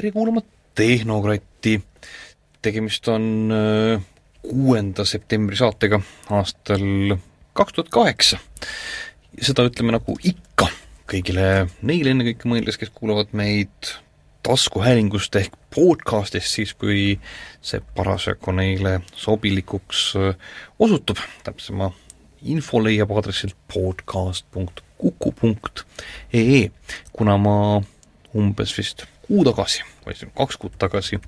tere kuulama Tehnokratti. tegemist on äh, kuuenda septembri saatega aastal kaks tuhat kaheksa. seda ütleme nagu ikka kõigile neile ennekõike mõeldes, kes kuulavad meid taskuhäälingust ehk podcastist siis, kui see parasjagu neile sobilikuks äh, osutub. täpsema info leiab aadressilt podcast.kuku.ee, kuna ma umbes vist kuu tagasi, või kaks kuud tagasi,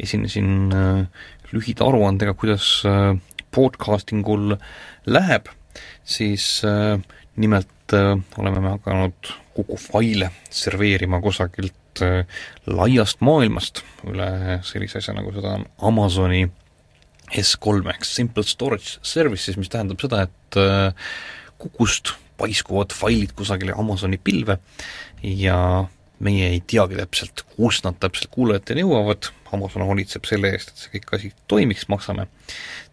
esinesin äh, lühida aruandega, kuidas äh, podcastingul läheb, siis äh, nimelt oleme me hakanud Kuku faile serveerima kusagilt laiast maailmast üle sellise asja, nagu seda on Amazoni S3 ehk Simple Storage Services, mis tähendab seda, et Kukust paiskuvad failid kusagile Amazoni pilve ja meie ei teagi täpselt, kus nad täpselt kuulajateni jõuavad, Amazon hoolitseb selle eest, et see kõik asi toimiks, maksame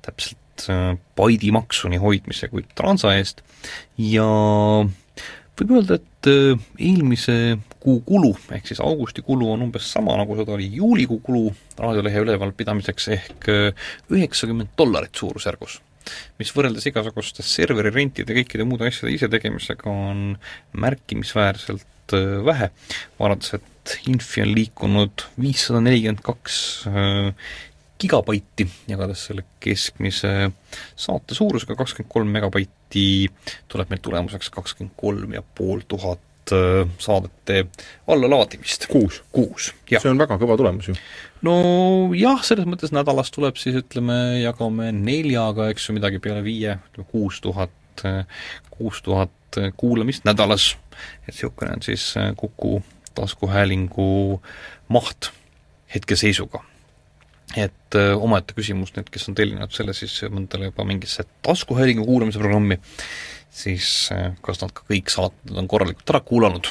täpselt äh, baidi maksu nii hoidmise kui transa eest. Ja võib öelda, et äh, eelmise kuu kulu, ehk siis augusti kulu on umbes sama, nagu seda oli juulikuu kulu raadiolehe ülevalpidamiseks, ehk äh, üheksakümmend dollarit suurusjärgus mis võrreldes igasuguste serveri rentide kõikide muude asjade isetegemisega on märkimisväärselt äh, vähe, vaadates, et Infi on liikunud viissada nelikümmend kaks äh, gigabaiti, jagades selle keskmise saate suurusega kakskümmend kolm megabaiti, tuleb meil tulemuseks kakskümmend kolm ja pool tuhat saadete allalaadimist. kuus? kuus, jah. see on väga kõva tulemus ju nojah, selles mõttes nädalas tuleb siis ütleme, jagame neljaga, eks ju, midagi peale viie, ütleme kuus tuhat, kuus tuhat kuulamist nädalas. et niisugune on siis Kuku taskuhäälingu maht hetkeseisuga. Et öö, omaette küsimus, need, kes on tellinud selle siis mõndale juba mingisse taskuhäälingu kuulamise programmi, siis kas nad ka kõik saated on korralikult ära kuulanud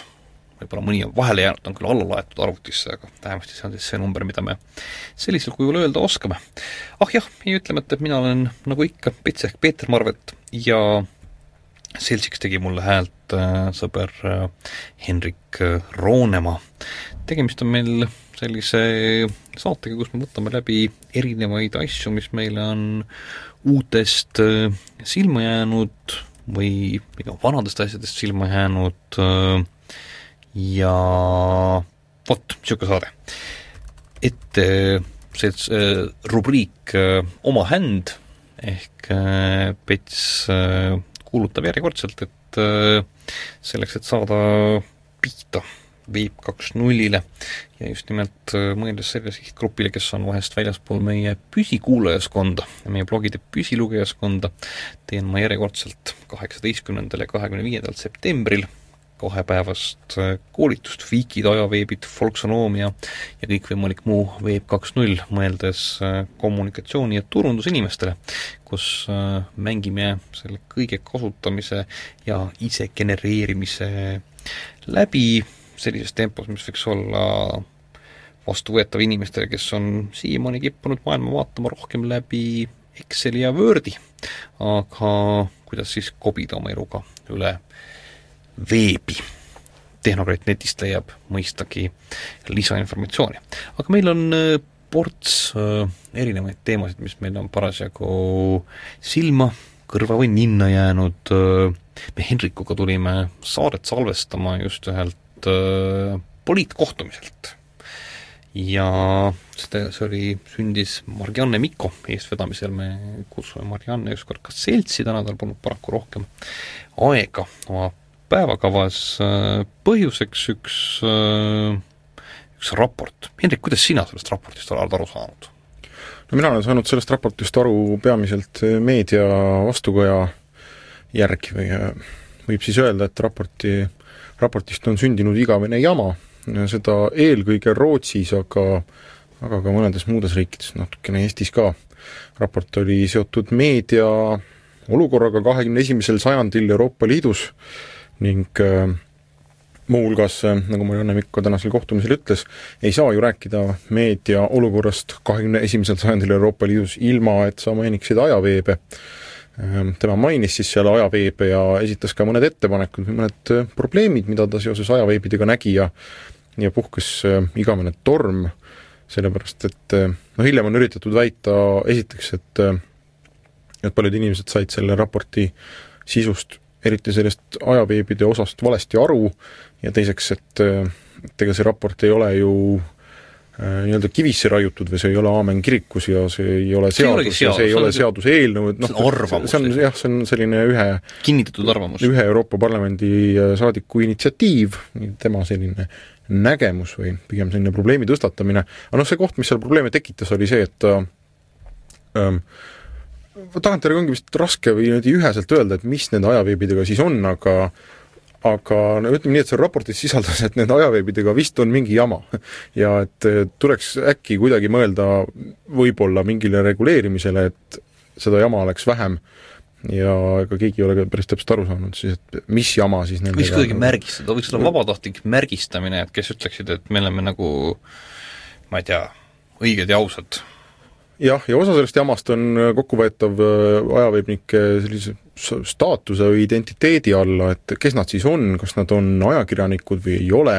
võib-olla mõni on vahele jäänud, on küll alla laetud arvutisse, aga vähemasti see on siis see number, mida me sellisel kujul öelda oskame. ah jah, ja ütlemata, et mina olen nagu ikka Pets ehk Peeter Marvet ja seltsiks tegi mulle häält äh, sõber äh, Henrik äh, Roonemaa. tegemist on meil sellise saatega, kus me võtame läbi erinevaid asju, mis meile on uutest äh, silma jäänud või vanadest asjadest silma jäänud äh, ja vot, niisugune saade. see äh, rubriik äh, Oma händ ehk Pets kuulutab järjekordselt, et selleks, et saada pihta Veeb kaks nullile. Ja just nimelt mõeldes selle sihtgrupile, kes on vahest väljaspool meie püsikuulajaskonda ja meie blogide püsilugejaskonda, teen ma järjekordselt kaheksateistkümnendal ja kahekümne viiendal septembril kahepäevast äh, koolitust, Wikid, ajaveebid, folksonoomia ja kõikvõimalik muu Veeb kaks null, mõeldes äh, kommunikatsiooni- ja turundusinimestele, kus äh, mängime selle kõige kasutamise ja ise genereerimise läbi sellises tempos, mis võiks olla vastuvõetav inimestele, kes on siiamaani kippunud maailma vaatama rohkem läbi Exceli ja Wordi, aga kuidas siis kobida oma eluga üle veebi. tehnokraat netist leiab mõistagi lisainformatsiooni. aga meil on äh, ports äh, erinevaid teemasid, mis meil on parasjagu silma, kõrva või ninna jäänud, äh, me Henrikuga tulime saadet salvestama just ühelt poliitkohtumiselt ja seda, see oli, sündis Marianne Mikko eestvedamisel, me kutsume Marianne ükskord ka seltsi, täna tal polnud paraku rohkem aega oma päevakavas äh, põhjuseks üks, äh, üks raport. Hendrik, kuidas sina sellest raportist oled aru saanud? no mina olen saanud sellest raportist aru peamiselt meedia vastukoja järgi või äh, võib siis öelda, et raporti, raportist on sündinud igavene jama, seda eelkõige Rootsis, aga aga ka mõnedes muudes riikides, natukene Eestis ka. raport oli seotud meedia olukorraga kahekümne esimesel sajandil Euroopa Liidus, ning äh, muuhulgas, äh, nagu Marianne Mikko tänasel kohtumisel ütles, ei saa ju rääkida meedia olukorrast kahekümne esimesel sajandil Euroopa Liidus ilma, et sa mainiksid ajaveebe. Ähm, tema mainis siis seal ajaveebe ja esitas ka mõned ettepanekud või mõned äh, probleemid, mida ta seoses ajaveebidega nägi ja ja puhkes igavene torm, sellepärast et noh, hiljem on üritatud väita esiteks, et et paljud inimesed said selle raporti sisust, eriti sellest ajaveebide osast valesti aru ja teiseks, et et ega see raport ei ole ju Äh, nii-öelda kivisse raiutud või see ei ole aamen kirikus ja see ei ole seadus ja see ei ole seaduseelnõu, et noh, see on jah, see on selline ühe kinnitatud arvamus. ühe Euroopa Parlamendi äh, saadiku initsiatiiv, tema selline nägemus või pigem selline probleemi tõstatamine, aga noh, see koht, mis seal probleeme tekitas, oli see, et äh, ähm, tagantjärgi ongi vist raske või niimoodi üheselt öelda, et mis nende ajaveebidega siis on, aga aga no ütleme nii, et seal raportis sisaldas, et nende ajaveebidega vist on mingi jama. ja et tuleks äkki kuidagi mõelda võib-olla mingile reguleerimisele, et seda jama oleks vähem. Ja ega keegi ei ole ka päris täpselt aru saanud siis, et mis jama siis nendega võiks kuidagi märgistada, võiks olla vabatahtlik märgistamine, et kes ütleksid, et me oleme nagu ma ei tea, õiged ja ausad. Jah, ja osa sellest jamast on kokkuvõetav äh, ajaveebnike sellise staatuse või identiteedi alla, et kes nad siis on, kas nad on ajakirjanikud või ei ole,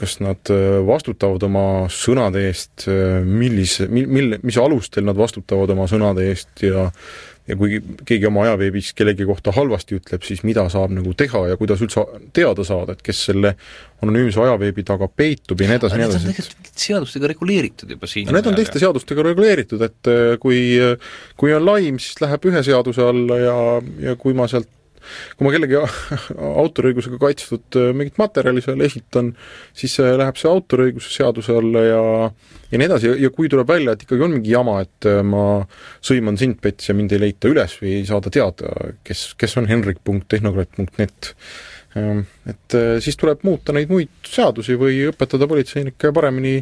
kas nad äh, vastutavad oma sõnade eest, millise, mil-, mil-, mis alustel nad vastutavad oma sõnade eest ja ja kui keegi oma ajaveebis kellegi kohta halvasti ütleb, siis mida saab nagu teha ja kuidas üldse teada saada, et kes selle anonüümse ajaveebi taga peitub ja nii edasi, nii edasi. tegelikult seadustega reguleeritud juba siin. Need on teiste seadustega reguleeritud, et äh, kui, kui on laim, siis läheb ühe seaduse alla ja, ja kui ma sealt kui ma kellegi autoriõigusega kaitstud äh, mingit materjali seal esitan, siis läheb see autoriõiguse seaduse alla ja ja nii edasi, ja kui tuleb välja, et ikkagi on mingi jama, et äh, ma sõiman sind, Pets, ja mind ei leita üles või ei saada teada, kes, kes on henrik.tehnokraat.net, ähm, et äh, siis tuleb muuta neid muid seadusi või õpetada politseinikke paremini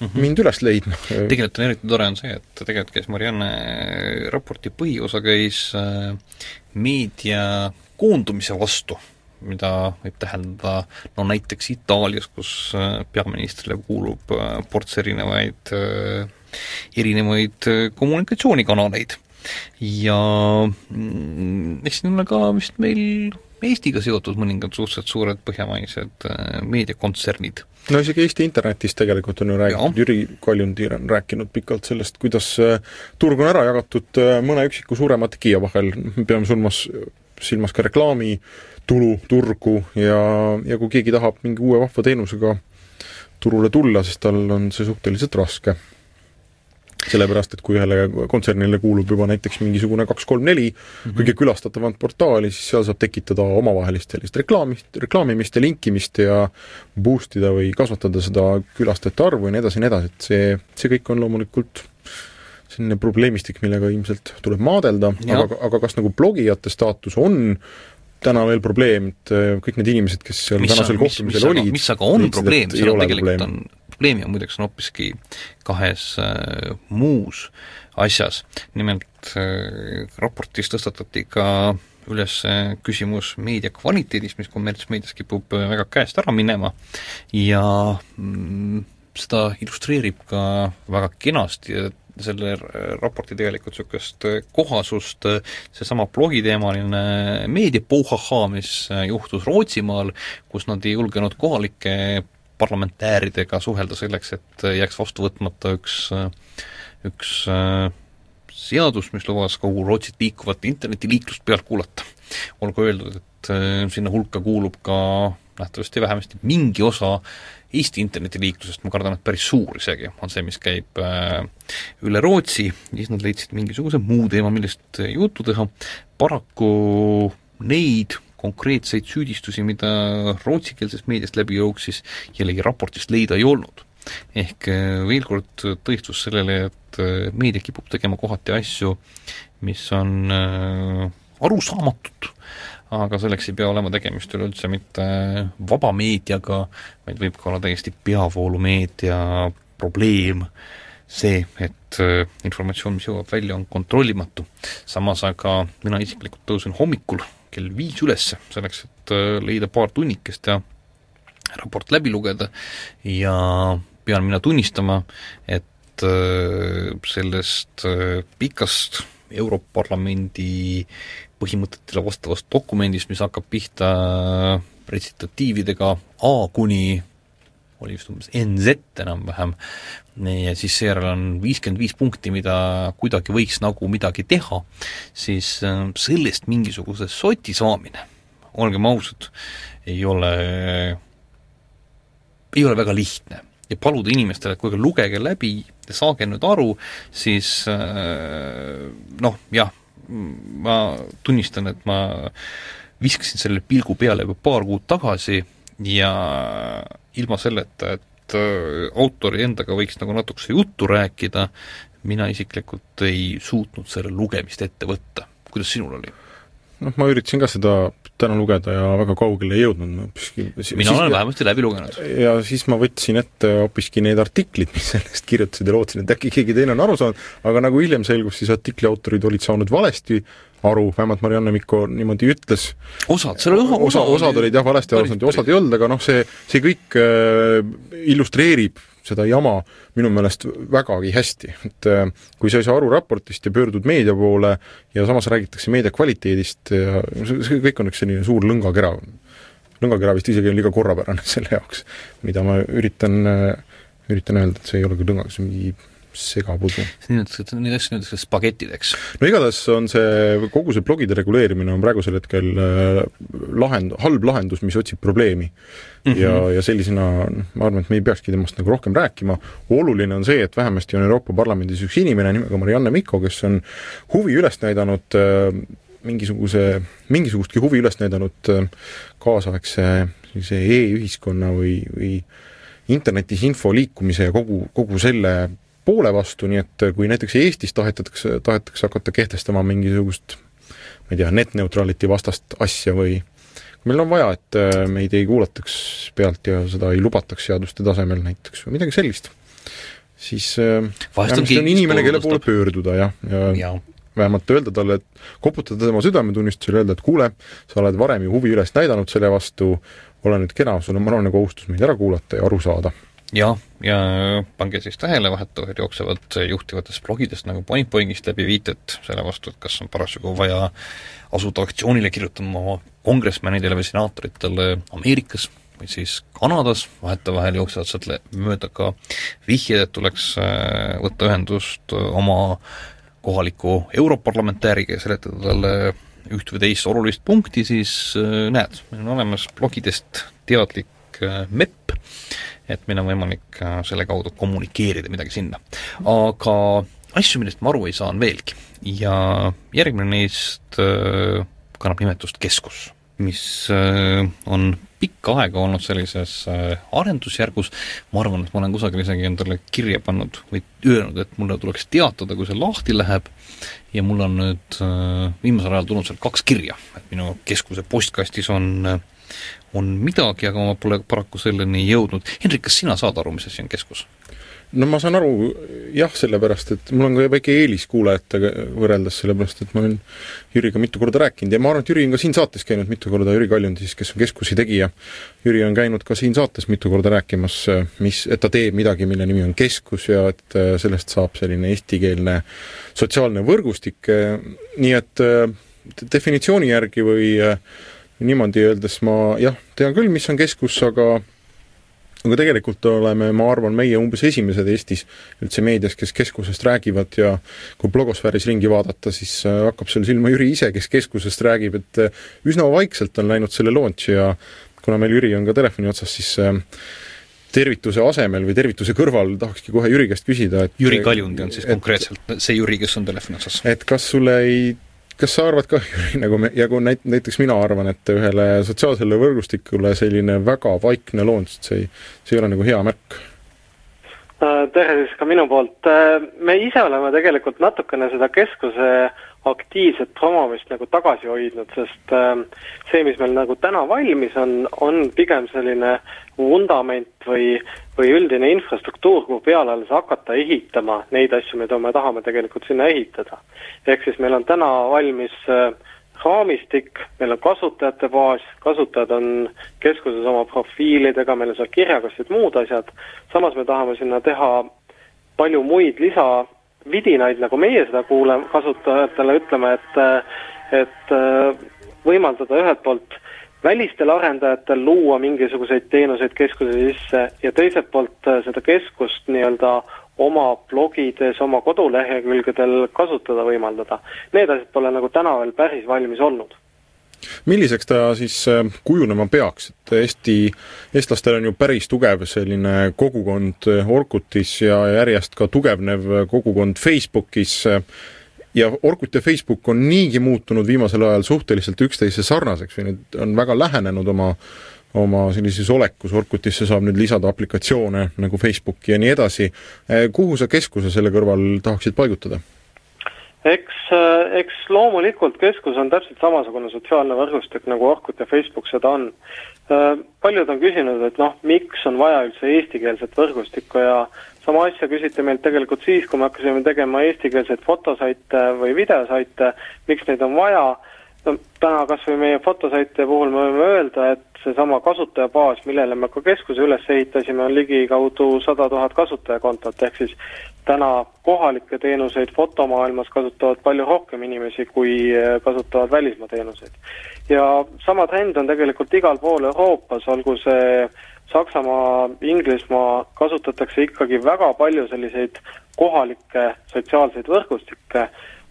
mm -hmm. mind üles leidma. tegelikult on eriti tore on see, et tegelikult käis Marianne raporti põhiosa käis meedia koondumise vastu, mida võib tähendada no näiteks Itaalias, kus äh, peaministrile kuulub äh, ports erinevaid, äh, erinevaid kommunikatsioonikanaleid. ja mm, eks siin ole ka vist meil Eestiga seotud mõningad suhteliselt suured põhjamaised meediakontsernid. no isegi Eesti internetis tegelikult on ju räägitud, Jüri Kaljundi on rääkinud pikalt sellest, kuidas turg on ära jagatud mõne üksiku suurema tegija vahel, me peame silmas silmas ka reklaamitulu, turgu ja, ja kui keegi tahab mingi uue vahva teenusega turule tulla, siis tal on see suhteliselt raske. Sellepärast, et kui ühele kontsernile kuulub juba näiteks mingisugune kaks-kolm-neli mm -hmm. kõige külastatavat portaali, siis seal saab tekitada omavahelist sellist reklaamist, reklaamimist ja linkimist ja boost ida või kasvatada seda külastajate arvu ja nii edasi ja nii edasi, et see, see kõik on loomulikult selline probleemistik, millega ilmselt tuleb maadelda, aga, aga kas nagu blogijate staatus on täna veel probleem, et kõik need inimesed, kes seal mis tänasel kohtumisel olid mis aga on probleem, seal on tegelikult on, probleemi on muideks on hoopiski kahes äh, muus asjas, nimelt äh, raportis tõstatati ka üles äh, küsimus meedia kvaliteedist, mis kommertsmeedias kipub äh, väga käest ära minema ja mm, seda illustreerib ka väga kenasti selle raporti tegelikult niisugust kohasust, seesama blogiteemaline meediapouhahaa, mis juhtus Rootsimaal, kus nad ei julgenud kohalike parlamentääridega suhelda selleks, et jääks vastu võtmata üks, üks seadus, mis lubas kogu Rootsit liikuvat internetiliiklust pealt kuulata. olgu öeldud, et sinna hulka kuulub ka nähtavasti vähemasti mingi osa Eesti internetiliiklusest, ma kardan, et päris suur isegi, on see, mis käib äh, üle Rootsi, siis nad leidsid mingisuguse muu teema, millest juttu teha, paraku neid konkreetseid süüdistusi, mida rootsikeelsest meediast läbi jooksis, jällegi raportist leida ei olnud. ehk äh, veel kord tõestus sellele, et äh, meedia kipub tegema kohati asju, mis on arusaamatud, aga selleks ei pea olema tegemist üleüldse mitte vaba meediaga, vaid võib ka olla täiesti peavoolumeedia probleem, see, et äh, informatsioon, mis jõuab välja, on kontrollimatu. samas aga mina isiklikult tõusen hommikul kell viis üles, selleks et äh, leida paar tunnikest ja raport läbi lugeda. Ja pean mina tunnistama, et äh, sellest pikast Europarlamendi põhimõtetele vastavast dokumendist, mis hakkab pihta retsitatiividega A kuni oli vist umbes NZ enam-vähem, ja siis seejärel on viiskümmend viis punkti, mida kuidagi võiks nagu midagi teha, siis äh, sellest mingisuguse soti saamine, olgem ausad, ei ole, ei ole väga lihtne. ja paluda inimestele, et kuulge, lugege läbi saage nüüd aru, siis äh, noh, jah, ma tunnistan, et ma viskasin sellele pilgu peale juba paar kuud tagasi ja ilma selleta, et äh, autori endaga võiks nagu natukese juttu rääkida, mina isiklikult ei suutnud selle lugemist ette võtta. kuidas sinul oli? noh, ma üritasin ka seda täna lugeda ja väga kaugele ei jõudnud, ma hoopiski mina olen vähemasti läbi lugenud. ja siis ma võtsin ette hoopiski need artiklid, mis sellest kirjutasid ja lootsin, et äkki keegi teine on aru saanud, aga nagu hiljem selgus, siis artikli autorid olid saanud valesti aru, vähemalt Marianne Mikko niimoodi ütles. osad, seal oli osa, osa, osad olid jah, valesti aru saanud ja osad ei olnud, aga noh, see, see kõik äh, illustreerib seda jama minu meelest vägagi hästi, et äh, kui sa ei saa aru raportist ja pöördud meedia poole ja samas räägitakse meedia kvaliteedist ja see, kõik on üks selline suur lõngakera. lõngakera vist isegi on liiga korrapärane selle jaoks, mida ma üritan, äh, üritan öelda, et see ei ole küll lõnga, see on mingi segapudu. nimetatakse, neid asju nimetatakse spagettideks. no igatahes on see, kogu see blogide reguleerimine on praegusel hetkel äh, lahend-, halb lahendus, mis otsib probleemi mm. -hmm. ja, ja sellisena ma arvan, et me ei peakski temast nagu rohkem rääkima, oluline on see, et vähemasti on Euroopa Parlamendis üks inimene nimega Marianne Mikko, kes on huvi üles näidanud äh, mingisuguse, mingisugustki huvi üles näidanud äh, kaasaegse sellise e-ühiskonna või, või internetis info liikumise ja kogu, kogu selle poole vastu, nii et kui näiteks Eestis tahetatakse, tahetakse hakata kehtestama mingisugust ma ei tea, net-neutrality vastast asja või kui meil on vaja, et äh, meid ei kuulataks pealt ja seda ei lubataks seaduste tasemel näiteks või midagi sellist, siis äh, vähemasti on inimene, kelle poole pöörduda jah, ja, ja vähemalt öelda talle, et koputada tema südametunnistusele, öelda, et kuule, sa oled varem ju huvi üles näidanud selle vastu, ole nüüd kena, sul on moraalne kohustus meid ära kuulata ja aru saada jah, ja pange siis tähele, vahetevahel jooksevad juhtivatest blogidest nagu Point-Pointist läbi viited selle vastu, et kas on parasjagu vaja asuda aktsioonile kirjutama kongressmenidele või senaatoritele Ameerikas või siis Kanadas, vahetevahel jooksevad sealt mööda ka vihjed, et tuleks äh, võtta ühendust oma kohaliku europarlamentääriga ja seletada talle üht või teist olulist punkti, siis äh, näed, meil on olemas blogidest teadlik äh, MEP, et meil on võimalik äh, selle kaudu kommunikeerida midagi sinna. aga asju, millest ma aru ei saa, on veelgi ja järgmine neist äh, kannab nimetust Keskus, mis äh, on pikka aega olnud sellises arendusjärgus, ma arvan, et ma olen kusagil isegi endale kirja pannud või öelnud, et mulle tuleks teatada, kui see lahti läheb, ja mul on nüüd viimasel ajal tulnud sealt kaks kirja, et minu keskuse postkastis on on midagi, aga ma pole paraku selleni jõudnud. Hendrik, kas sina saad aru, mis asi on keskus? no ma saan aru jah, sellepärast et mul on ka väike eelis kuulajatega võrreldes, sellepärast et ma olen Jüriga mitu korda rääkinud ja ma arvan, et Jüri on ka siin saates käinud mitu korda, Jüri Kaljund siis, kes on Keskuse tegija. Jüri on käinud ka siin saates mitu korda rääkimas, mis, et ta teeb midagi, mille nimi on Keskus ja et äh, sellest saab selline eestikeelne sotsiaalne võrgustik, nii et äh, definitsiooni järgi või äh, niimoodi öeldes ma jah, tean küll, mis on keskus, aga aga tegelikult oleme, ma arvan, meie umbes esimesed Eestis üldse meedias, kes keskusest räägivad ja kui blogosfääris ringi vaadata, siis äh, hakkab seal silma Jüri ise, kes keskusest räägib, et äh, üsna vaikselt on läinud selle launch ja kuna meil Jüri on ka telefoni otsas, siis äh, tervituse asemel või tervituse kõrval tahakski kohe Jüri käest küsida, et Jüri Kaljundi on siis et, konkreetselt see Jüri, kes on telefoni otsas. et kas sulle ei kas sa arvad ka, nagu me, ja kui näit-, näiteks mina arvan, et ühele sotsiaalsele võrgustikule selline väga vaikne loond, see ei, see ei ole nagu hea märk? Äh, tere siis ka minu poolt, äh, me ise oleme tegelikult natukene seda keskuse aktiivset promomist nagu tagasi hoidnud, sest äh, see, mis meil nagu täna valmis on, on pigem selline vundament või, või üldine infrastruktuur, kuhu peale alles hakata ehitama neid asju, mida me tahame tegelikult sinna ehitada. ehk siis meil on täna valmis äh, raamistik, meil on kasutajate baas, kasutajad on keskuses oma profiilidega, meil on seal kirjakastid, muud asjad, samas me tahame sinna teha palju muid lisa vidinaid, nagu meie seda kuuleme, kasutajatele ütleme, et et äh, võimaldada ühelt poolt välistel arendajatel luua mingisuguseid teenuseid keskuse sisse ja teiselt poolt äh, seda keskust nii-öelda oma blogides, oma kodulehekülgedel kasutada võimaldada. Need asjad pole nagu täna veel päris valmis olnud milliseks ta siis äh, kujunema peaks, et Eesti, eestlastel on ju päris tugev selline kogukond Orkutis ja järjest ka tugevnev kogukond Facebookis, ja Orkut ja Facebook on niigi muutunud viimasel ajal suhteliselt üksteise sarnaseks või nüüd on väga lähenenud oma oma sellises olekus, Orkutisse saab nüüd lisada aplikatsioone nagu Facebooki ja nii edasi, eh, kuhu sa keskuse selle kõrval tahaksid paigutada? eks, eh, eks loomulikult keskus on täpselt samasugune sotsiaalne võrgustik, nagu Orkut ja Facebook seda on. Eh, paljud on küsinud, et noh, miks on vaja üldse eestikeelset võrgustikku ja sama asja küsiti meilt tegelikult siis, kui me hakkasime tegema eestikeelseid fotosaite või videosaite, miks neid on vaja, no täna kas või meie fotosaite puhul me võime öelda, et seesama kasutajabaas, millele me ka keskuse üles ehitasime, on ligikaudu sada tuhat kasutajakontot, ehk siis täna kohalikke teenuseid fotomaailmas kasutavad palju rohkem inimesi, kui kasutavad välismaa teenuseid. ja sama trend on tegelikult igal pool Euroopas, olgu see Saksamaa, Inglismaa kasutatakse ikkagi väga palju selliseid kohalikke sotsiaalseid võrgustikke,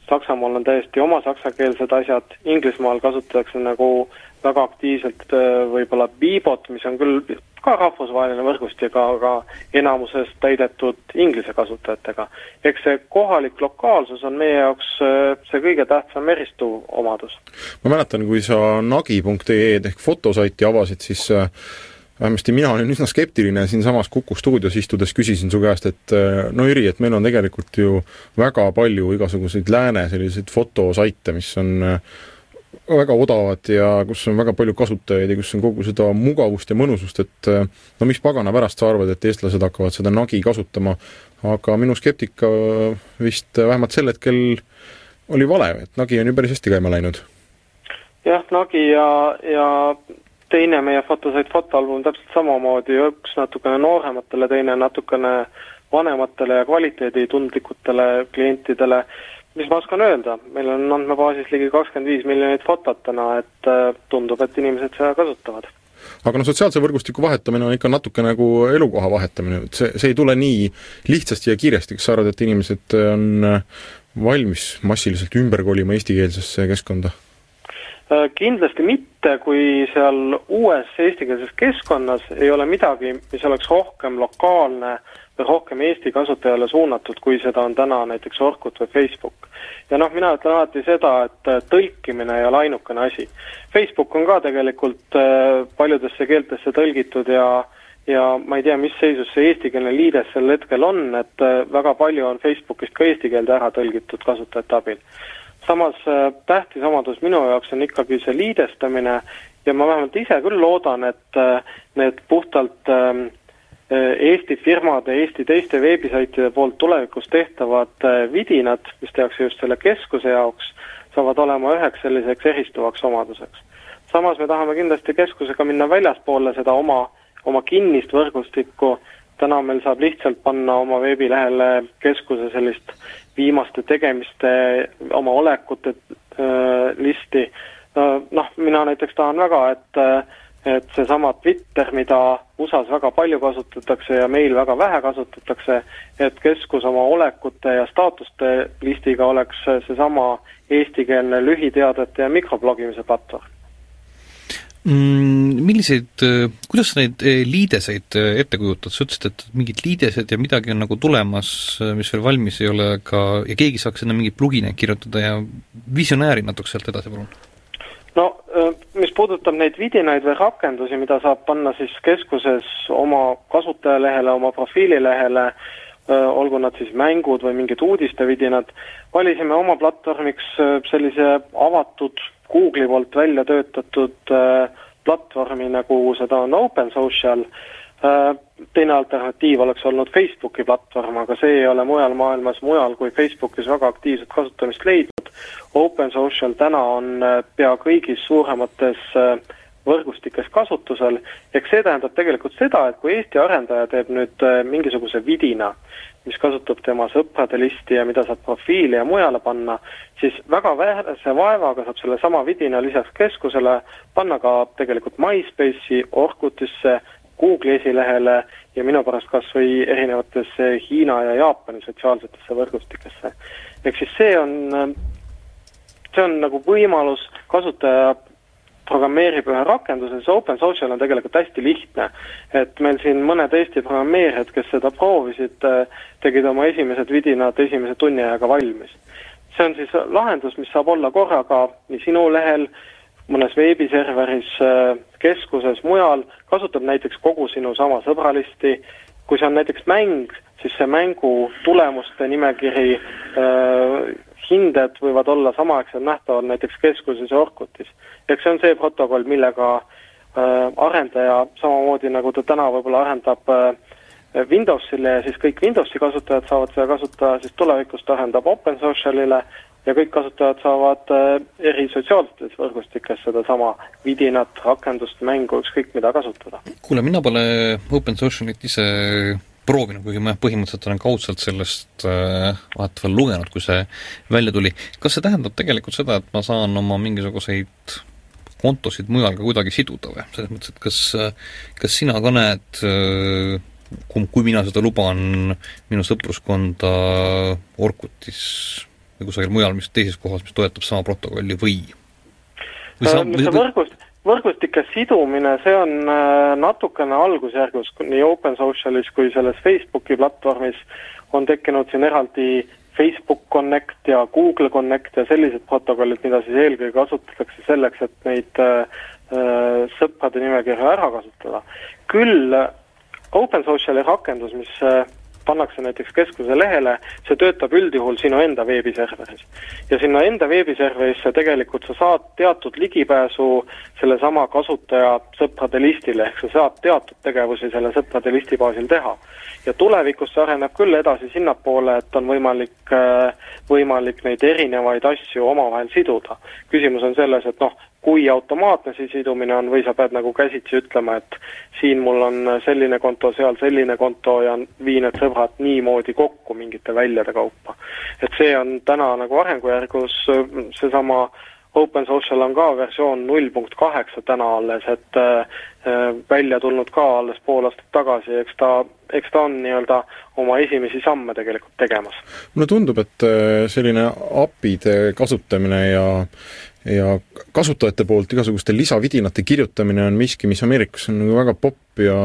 Saksamaal on täiesti oma saksakeelsed asjad, Inglismaal kasutatakse nagu väga aktiivselt äh, võib-olla Bibot, mis on küll ka rahvusvaheline võrgustik, aga enamuses täidetud inglise kasutajatega. eks see kohalik lokaalsus on meie jaoks äh, see kõige tähtsam eristuv omadus. ma mäletan, kui sa nagi.ee-d ehk fotosaiti avasid, siis äh, vähemasti mina olin üsna skeptiline siinsamas Kuku stuudios istudes, küsisin su käest, et äh, no Jüri, et meil on tegelikult ju väga palju igasuguseid lääne selliseid fotosaite, mis on äh, väga odavad ja kus on väga palju kasutajaid ja kus on kogu seda mugavust ja mõnusust, et äh, no mis pagana pärast sa arvad, et eestlased hakkavad seda nagi kasutama, aga minu skeptika vist vähemalt sel hetkel oli vale, et nagi on ju päris hästi käima läinud. jah, nagi ja, ja teine meie fotosait fotoalbum täpselt samamoodi, üks natukene noorematele, teine natukene vanematele ja kvaliteeditundlikutele klientidele. mis ma oskan öelda, meil on andmebaasis ligi kakskümmend viis miljonit fotot täna, et äh, tundub, et inimesed seda kasutavad aga noh, sotsiaalse võrgustiku vahetamine on ikka natuke nagu elukoha vahetamine, et see, see ei tule nii lihtsasti ja kiiresti, kas sa arvad, et inimesed on valmis massiliselt ümber kolima eestikeelsesse keskkonda? Äh, kindlasti mitte, kui seal uues eestikeelses keskkonnas ei ole midagi, mis oleks rohkem lokaalne või rohkem Eesti kasutajale suunatud, kui seda on täna näiteks Orkut või Facebook. ja noh, mina ütlen alati seda, et äh, tõlkimine ei ole ainukene asi. Facebook on ka tegelikult äh, paljudesse keeltesse tõlgitud ja ja ma ei tea, mis seisus see eestikeelne liides sel hetkel on, et väga palju on Facebookist ka eesti keelde ära tõlgitud kasutajate abil samas äh, tähtis omadus minu jaoks on ikkagi see liidestamine ja ma vähemalt ise küll loodan, et äh, need puhtalt ähm, äh, Eesti firmade, Eesti teiste veebisaitide poolt tulevikus tehtavad vidinad, mis tehakse just selle keskuse jaoks, saavad olema üheks selliseks eristuvaks omaduseks. samas me tahame kindlasti keskusega minna väljaspoole seda oma, oma kinnist võrgustikku, täna meil saab lihtsalt panna oma veebilehele keskuse sellist viimaste tegemiste, oma olekute äh, listi. Noh, mina näiteks tahan väga, et et seesama Twitter, mida USA-s väga palju kasutatakse ja meil väga vähe kasutatakse, et keskus oma olekute ja staatuste listiga oleks seesama eestikeelne lühiteadete ja mikroblogimise platvorm mm,. Milliseid, kuidas sa neid eh, liideseid eh, ette kujutad, sa ütlesid, et mingid liidesed ja midagi on nagu tulemas, mis veel valmis ei ole, aga ja keegi saaks sinna mingeid plugineid kirjutada ja visionääri natuke sealt edasi, palun no mis puudutab neid vidinaid või rakendusi, mida saab panna siis keskuses oma kasutajalehele, oma profiililehele, olgu nad siis mängud või mingid uudistevidinad, valisime oma platvormiks sellise avatud Google'i poolt välja töötatud äh, platvormi, nagu seda on Open Social, äh, teine alternatiiv oleks olnud Facebooki platvorm, aga see ei ole mujal maailmas mujal kui Facebookis väga aktiivset kasutamist leidnud. Open Social täna on äh, pea kõigis suuremates võrgustikes kasutusel, ehk see tähendab tegelikult seda, et kui Eesti arendaja teeb nüüd äh, mingisuguse vidina, mis kasutab tema sõprade listi ja mida saab profiili ja mujale panna, siis väga vähese vaevaga saab sellesama vidina lisaks keskusele panna ka tegelikult MySpace'i, Orkutisse, Google'i esilehele ja minu pärast kas või erinevatesse Hiina ja Jaapani sotsiaalsetesse võrgustikesse. ehk siis see on, see on nagu võimalus kasutaja programmeerib ühe rakenduse, see Open Social on tegelikult hästi lihtne. et meil siin mõned Eesti programmeerijad, kes seda proovisid, tegid oma esimesed vidinad esimese tunni ajaga valmis. see on siis lahendus, mis saab olla korraga nii sinu lehel, mõnes veebiserveris, keskuses, mujal, kasutab näiteks kogu sinu sama sõbralisti, kui see on näiteks mäng, siis see mängu tulemuste nimekiri äh, hinded võivad olla samaaegselt nähtavad näiteks keskuses ja Orkutis. eks see on see protokoll, millega äh, arendaja samamoodi, nagu ta täna võib-olla arendab äh, Windowsile ja siis kõik Windowsi kasutajad saavad seda kasutada, siis tulevikus ta arendab OpenSocialile ja kõik kasutajad saavad äh, eri sotsiaalsetes võrgustikes sedasama vidinat, rakendust, mängu, ükskõik mida kasutada. kuule, mina pole OpenSocialit ise proovinud, kuigi ma põhimõtteliselt olen kaudselt sellest äh, vahet veel lugenud, kui see välja tuli. kas see tähendab tegelikult seda, et ma saan oma mingisuguseid kontosid mujal ka kuidagi siduda või? selles mõttes, et kas, kas sina ka näed äh, kui, kui mina seda luban, minu sõpruskonda Orkutis või kusagil mujal, mis teises kohas, mis toetab sama protokolli või? või sa, või, võrgust, võrgustike sidumine, see on äh, natukene algusjärgus nii Open Socialis kui selles Facebooki platvormis on tekkinud siin eraldi Facebook Connect ja Google Connect ja sellised protokollid, mida siis eelkõige kasutatakse selleks, et neid äh, äh sõprade nimekirja ära kasutada. küll Open Sociali rakendus, mis äh, pannakse näiteks keskuse lehele, see töötab üldjuhul sinu enda veebiserveris. ja sinna enda veebiserverisse tegelikult sa saad teatud ligipääsu sellesama kasutaja sõprade listile, ehk sa saad teatud tegevusi selle sõprade listi baasil teha. ja tulevikus see areneb küll edasi sinnapoole, et on võimalik, äh, võimalik neid erinevaid asju omavahel siduda. küsimus on selles, et noh, kui automaatne see sidumine on või sa pead nagu käsitsi ütlema, et siin mul on selline konto, seal selline konto ja vii need sõbrad niimoodi kokku mingite väljade kaupa. et see on täna nagu arengujärgus seesama Open Social on ka versioon null punkt kaheksa täna alles, et äh, välja tulnud ka alles pool aastat tagasi, eks ta, eks ta on nii-öelda oma esimesi samme tegelikult tegemas. mulle tundub, et äh, selline API-de kasutamine ja ja kasutajate poolt igasuguste lisavidinate kirjutamine on miski, mis Ameerikas on nagu väga popp ja,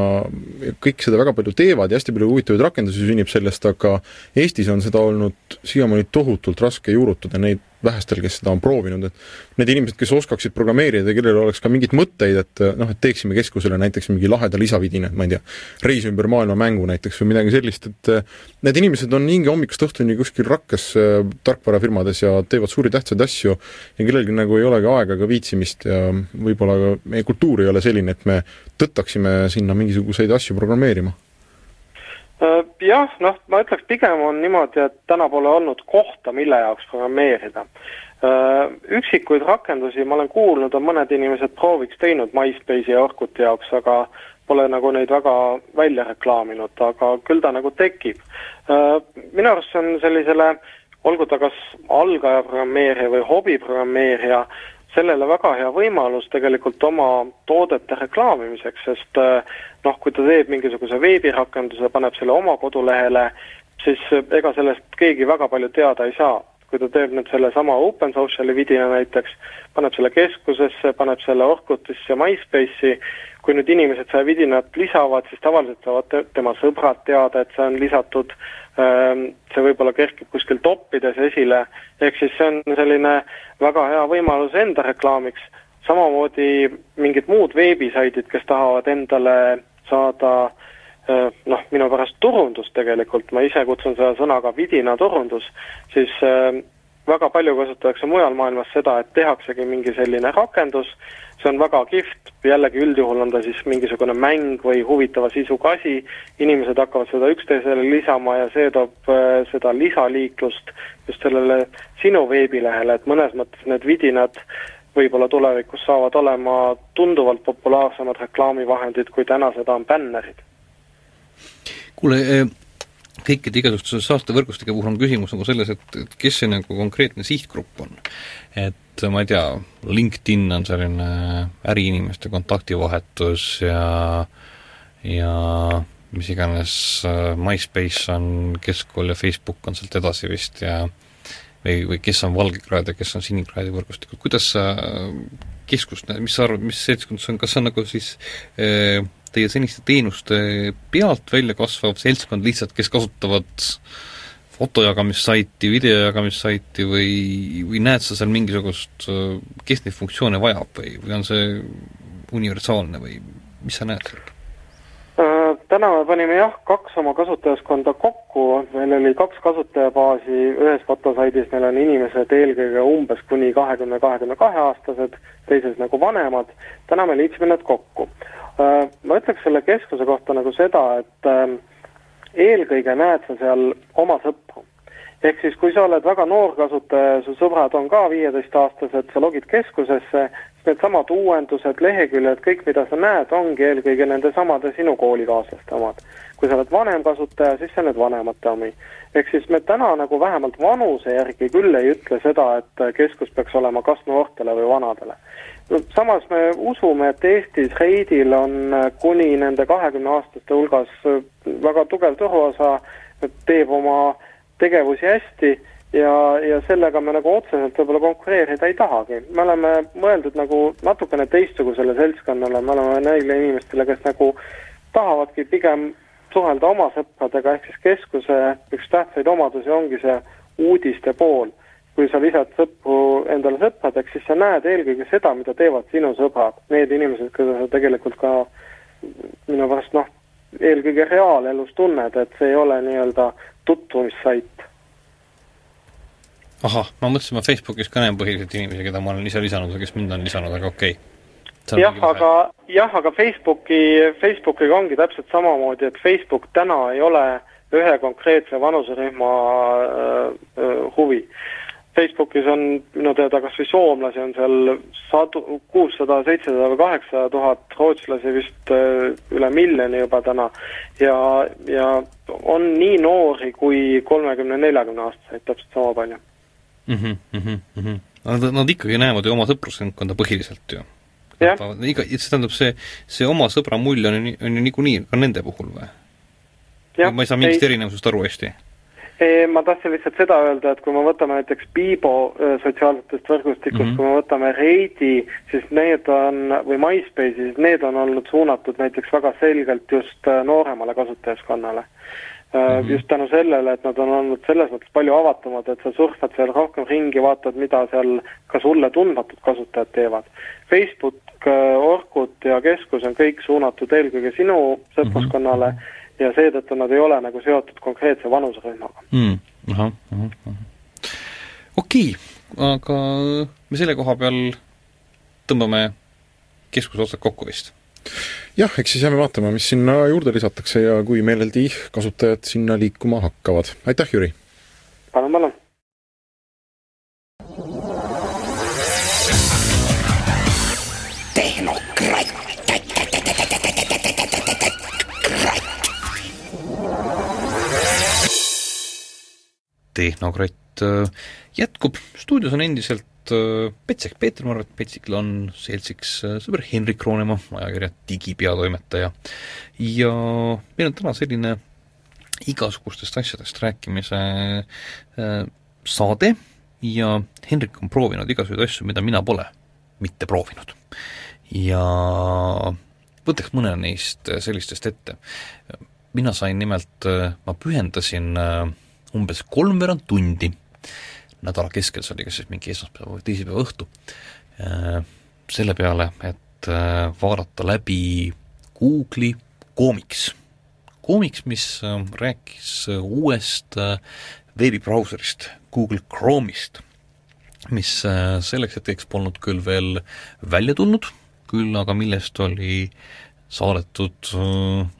ja kõik seda väga palju teevad ja hästi palju huvitavaid rakendusi sünnib sellest, aga Eestis on seda olnud siiamaani tohutult raske juurutada, neid vähestel, kes seda on proovinud, et need inimesed, kes oskaksid programmeerida ja kellel oleks ka mingeid mõtteid, et noh, et teeksime keskusele näiteks mingi laheda lisavidina, ma ei tea, reis ümber maailma mängu näiteks või midagi sellist, et need inimesed on hinge hommikust õhtuni kuskil rakkes äh, tarkvarafirmades ja teevad suuri tähtsaid asju ja kellelgi nagu ei olegi aega ega viitsimist ja võib-olla meie kultuur ei ole selline, et me tõttaksime sinna mingisuguseid asju programmeerima jah, noh, ma ütleks pigem on niimoodi, et täna pole olnud kohta, mille jaoks programmeerida. Äh, üksikuid rakendusi ma olen kuulnud, on mõned inimesed prooviks teinud MySpace'i ja Orkuti jaoks, aga pole nagu neid väga välja reklaaminud, aga küll ta nagu tekib. Äh, minu arust see on sellisele, olgu ta kas algaja programmeerija või hobiprogrammeerija, sellele väga hea võimalus tegelikult oma toodete reklaamimiseks, sest äh, noh, kui ta teeb mingisuguse veebirakenduse, paneb selle oma kodulehele, siis äh, ega sellest keegi väga palju teada ei saa. kui ta teeb nüüd sellesama Open Sociali vidina näiteks, paneb selle keskusesse, paneb selle Orkutisse MySpace'i, kui nüüd inimesed seda vidinat lisavad, siis tavaliselt saavad tema sõbrad teada, et see on lisatud Ehm, see võib-olla kerkib kuskil toppides esile, ehk siis see on selline väga hea võimalus enda reklaamiks, samamoodi mingid muud veebisaidid, kes tahavad endale saada ehm, noh, minu pärast turundust tegelikult, ma ise kutsun seda sõna ka vidinaturundus, siis ehm, väga palju kasutatakse mujal maailmas seda, et tehaksegi mingi selline rakendus, see on väga kihvt, jällegi üldjuhul on ta siis mingisugune mäng või huvitava sisuga asi, inimesed hakkavad seda üksteisele lisama ja see toob äh, seda lisaliiklust just sellele sinu veebilehele, et mõnes mõttes need vidinad võib-olla tulevikus saavad olema tunduvalt populaarsemad reklaamivahendid, kui täna seda on bännerid. kuule, eh, kõikide igasuguste saastevõrgustike puhul on küsimus nagu selles, et, et kes see nagu konkreetne sihtgrupp on. et ma ei tea, LinkedIn on selline äriinimeste kontaktivahetus ja ja mis iganes äh, MySpace on keskkool ja Facebook on sealt edasi vist ja või, või kes on valgekraed ja kes on sinikraedi võrgustikud, kuidas sa keskust näed, mis sa arvad, mis seltskond see on, kas see on nagu siis äh, teie seniste teenuste pealt välja kasvav seltskond lihtsalt, kes kasutavad fotojagamissaiti, videojagamissaiti või, või näed sa seal mingisugust, äh, kes neid funktsioone vajab või, või on see universaalne või mis sa näed seal? Täna me panime jah, kaks oma kasutajaskonda kokku, meil oli kaks kasutajabaasi, ühes fotosaidis meil on inimesed eelkõige umbes kuni kahekümne, kahekümne kahe aastased, teises nagu vanemad, täna me liitsime need kokku. Äh, ma ütleks selle keskuse kohta nagu seda, et äh, eelkõige näed sa seal oma sõpru. ehk siis, kui sa oled väga noor kasutaja ja su sõbrad on ka viieteistaastased, sa logid keskusesse, needsamad uuendused, leheküljed, kõik, mida sa näed, ongi eelkõige nende samade sinu koolikaaslaste omad. kui sa oled vanem kasutaja, siis see on need vanemate omi. ehk siis me täna nagu vähemalt vanuse järgi küll ei ütle seda, et keskus peaks olema kas noortele või vanadele. samas me usume, et Eestis Reidil on kuni nende kahekümne aastaste hulgas väga tugev turuosa, teeb oma tegevusi hästi ja, ja sellega me nagu otseselt võib-olla konkureerida ei tahagi. me oleme mõeldud nagu natukene teistsugusele seltskonnale, me oleme neile inimestele, kes nagu tahavadki pigem suhelda oma sõpradega, ehk siis keskuse üks tähtsaid omadusi ongi see uudiste pool. kui sa lisad sõpru endale sõpradeks, siis sa näed eelkõige seda, mida teevad sinu sõbrad, need inimesed, keda sa tegelikult ka minu pärast noh, eelkõige reaalelus tunned, et see ei ole nii-öelda tutvumissait ahah, ma mõtlesin, ma Facebookis ka näen põhiliselt inimesi, keda ma olen ise lisanud või kes mind on lisanud, aga okei. Okay.. jah, aga, jah, aga Facebooki, Facebookiga ongi täpselt samamoodi, et Facebook täna ei ole ühe konkreetse vanuserühma äh, äh, huvi. Facebookis on minu teada kas või soomlasi on seal sadu, kuussada, seitsesada või kaheksasada tuhat, rootslasi vist äh, üle miljoni juba täna. Ja, ja on nii noori kui kolmekümne, neljakümne aastaseid täpselt sama palju mm. -hmm, mm -hmm. Nad, nad ikkagi näevad ju oma sõprusringkonda põhiliselt ju. iga, see tähendab, see, see oma sõbra mulje on ju, on ju niikuinii ka nende puhul või? ma ei saa mingist ei. erinevusest aru hästi ma tahtsin lihtsalt seda öelda, et kui me võtame näiteks Biibo sotsiaalsetest võrgustikust mm, -hmm. kui me võtame Reidi, siis need on, või MySpace'i, siis need on olnud suunatud näiteks väga selgelt just nooremale kasutajaskonnale. Mm -hmm. just tänu sellele, et nad on olnud selles mõttes palju avatumad, et sa surfad seal rohkem ringi, vaatad, mida seal ka sulle tundmatud kasutajad teevad. Facebook, äh, Orkut ja Keskus on kõik suunatud eelkõige sinu sõpruskonnale mm -hmm. ja seetõttu nad ei ole nagu seotud konkreetse vanuserühmaga mm.. ahah, ahah, ahah. okei okay., aga me selle koha peal tõmbame keskuse otsad kokku vist jah, eks siis jääme vaatama, mis sinna juurde lisatakse ja kui meeleldi kasutajad sinna liikuma hakkavad. aitäh, Jüri! palun, palun! tehnokratt. tehnokratt äh, jätkub, stuudios on endiselt Petsek Peeter Marvet, Petsikil on seltsiks äh, sõber Henrik Roonemaa, ajakirja digipeatoimetaja. ja meil on täna selline igasugustest asjadest rääkimise äh, saade ja Henrik on proovinud igasuguseid asju, mida mina pole mitte proovinud. ja võtaks mõne neist sellistest ette. mina sain nimelt, ma pühendasin umbes kolmveerand tundi nädala keskel, see oli kas siis mingi esmaspäeva või teisipäeva õhtu, äh, selle peale, et äh, vaadata läbi Google'i Comics. Comics, mis äh, rääkis uuest veebibrauserist, Google Chrome'ist, mis selleks hetkeks polnud küll veel välja tulnud, küll aga millest oli saadetud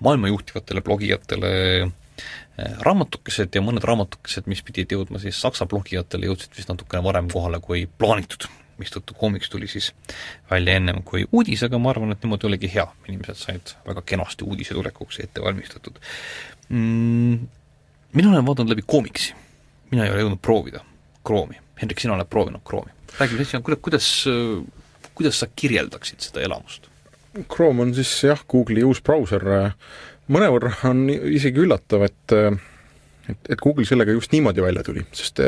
maailma juhtivatele blogijatele Eh, raamatukesed ja mõned raamatukesed, mis pidid jõudma siis saksa blogijatele, jõudsid vist natukene varem kohale kui plaanitud. mistõttu koomiks tuli siis välja ennem kui uudis, aga ma arvan, et niimoodi oligi hea, inimesed said väga kenasti uudise tulekuks ette valmistatud mm,. mina olen vaadanud läbi koomiksi, mina ei ole jõudnud proovida Chrome'i. Hendrik, sina oled proovinud Chrome'i. räägi, kuidas, kuidas, kuidas, kuidas sa kirjeldaksid seda elamust? Chrome on siis jah, Google'i uus brauser, mõnevõrra on isegi üllatav, et et, et Google sellega just niimoodi välja tuli, sest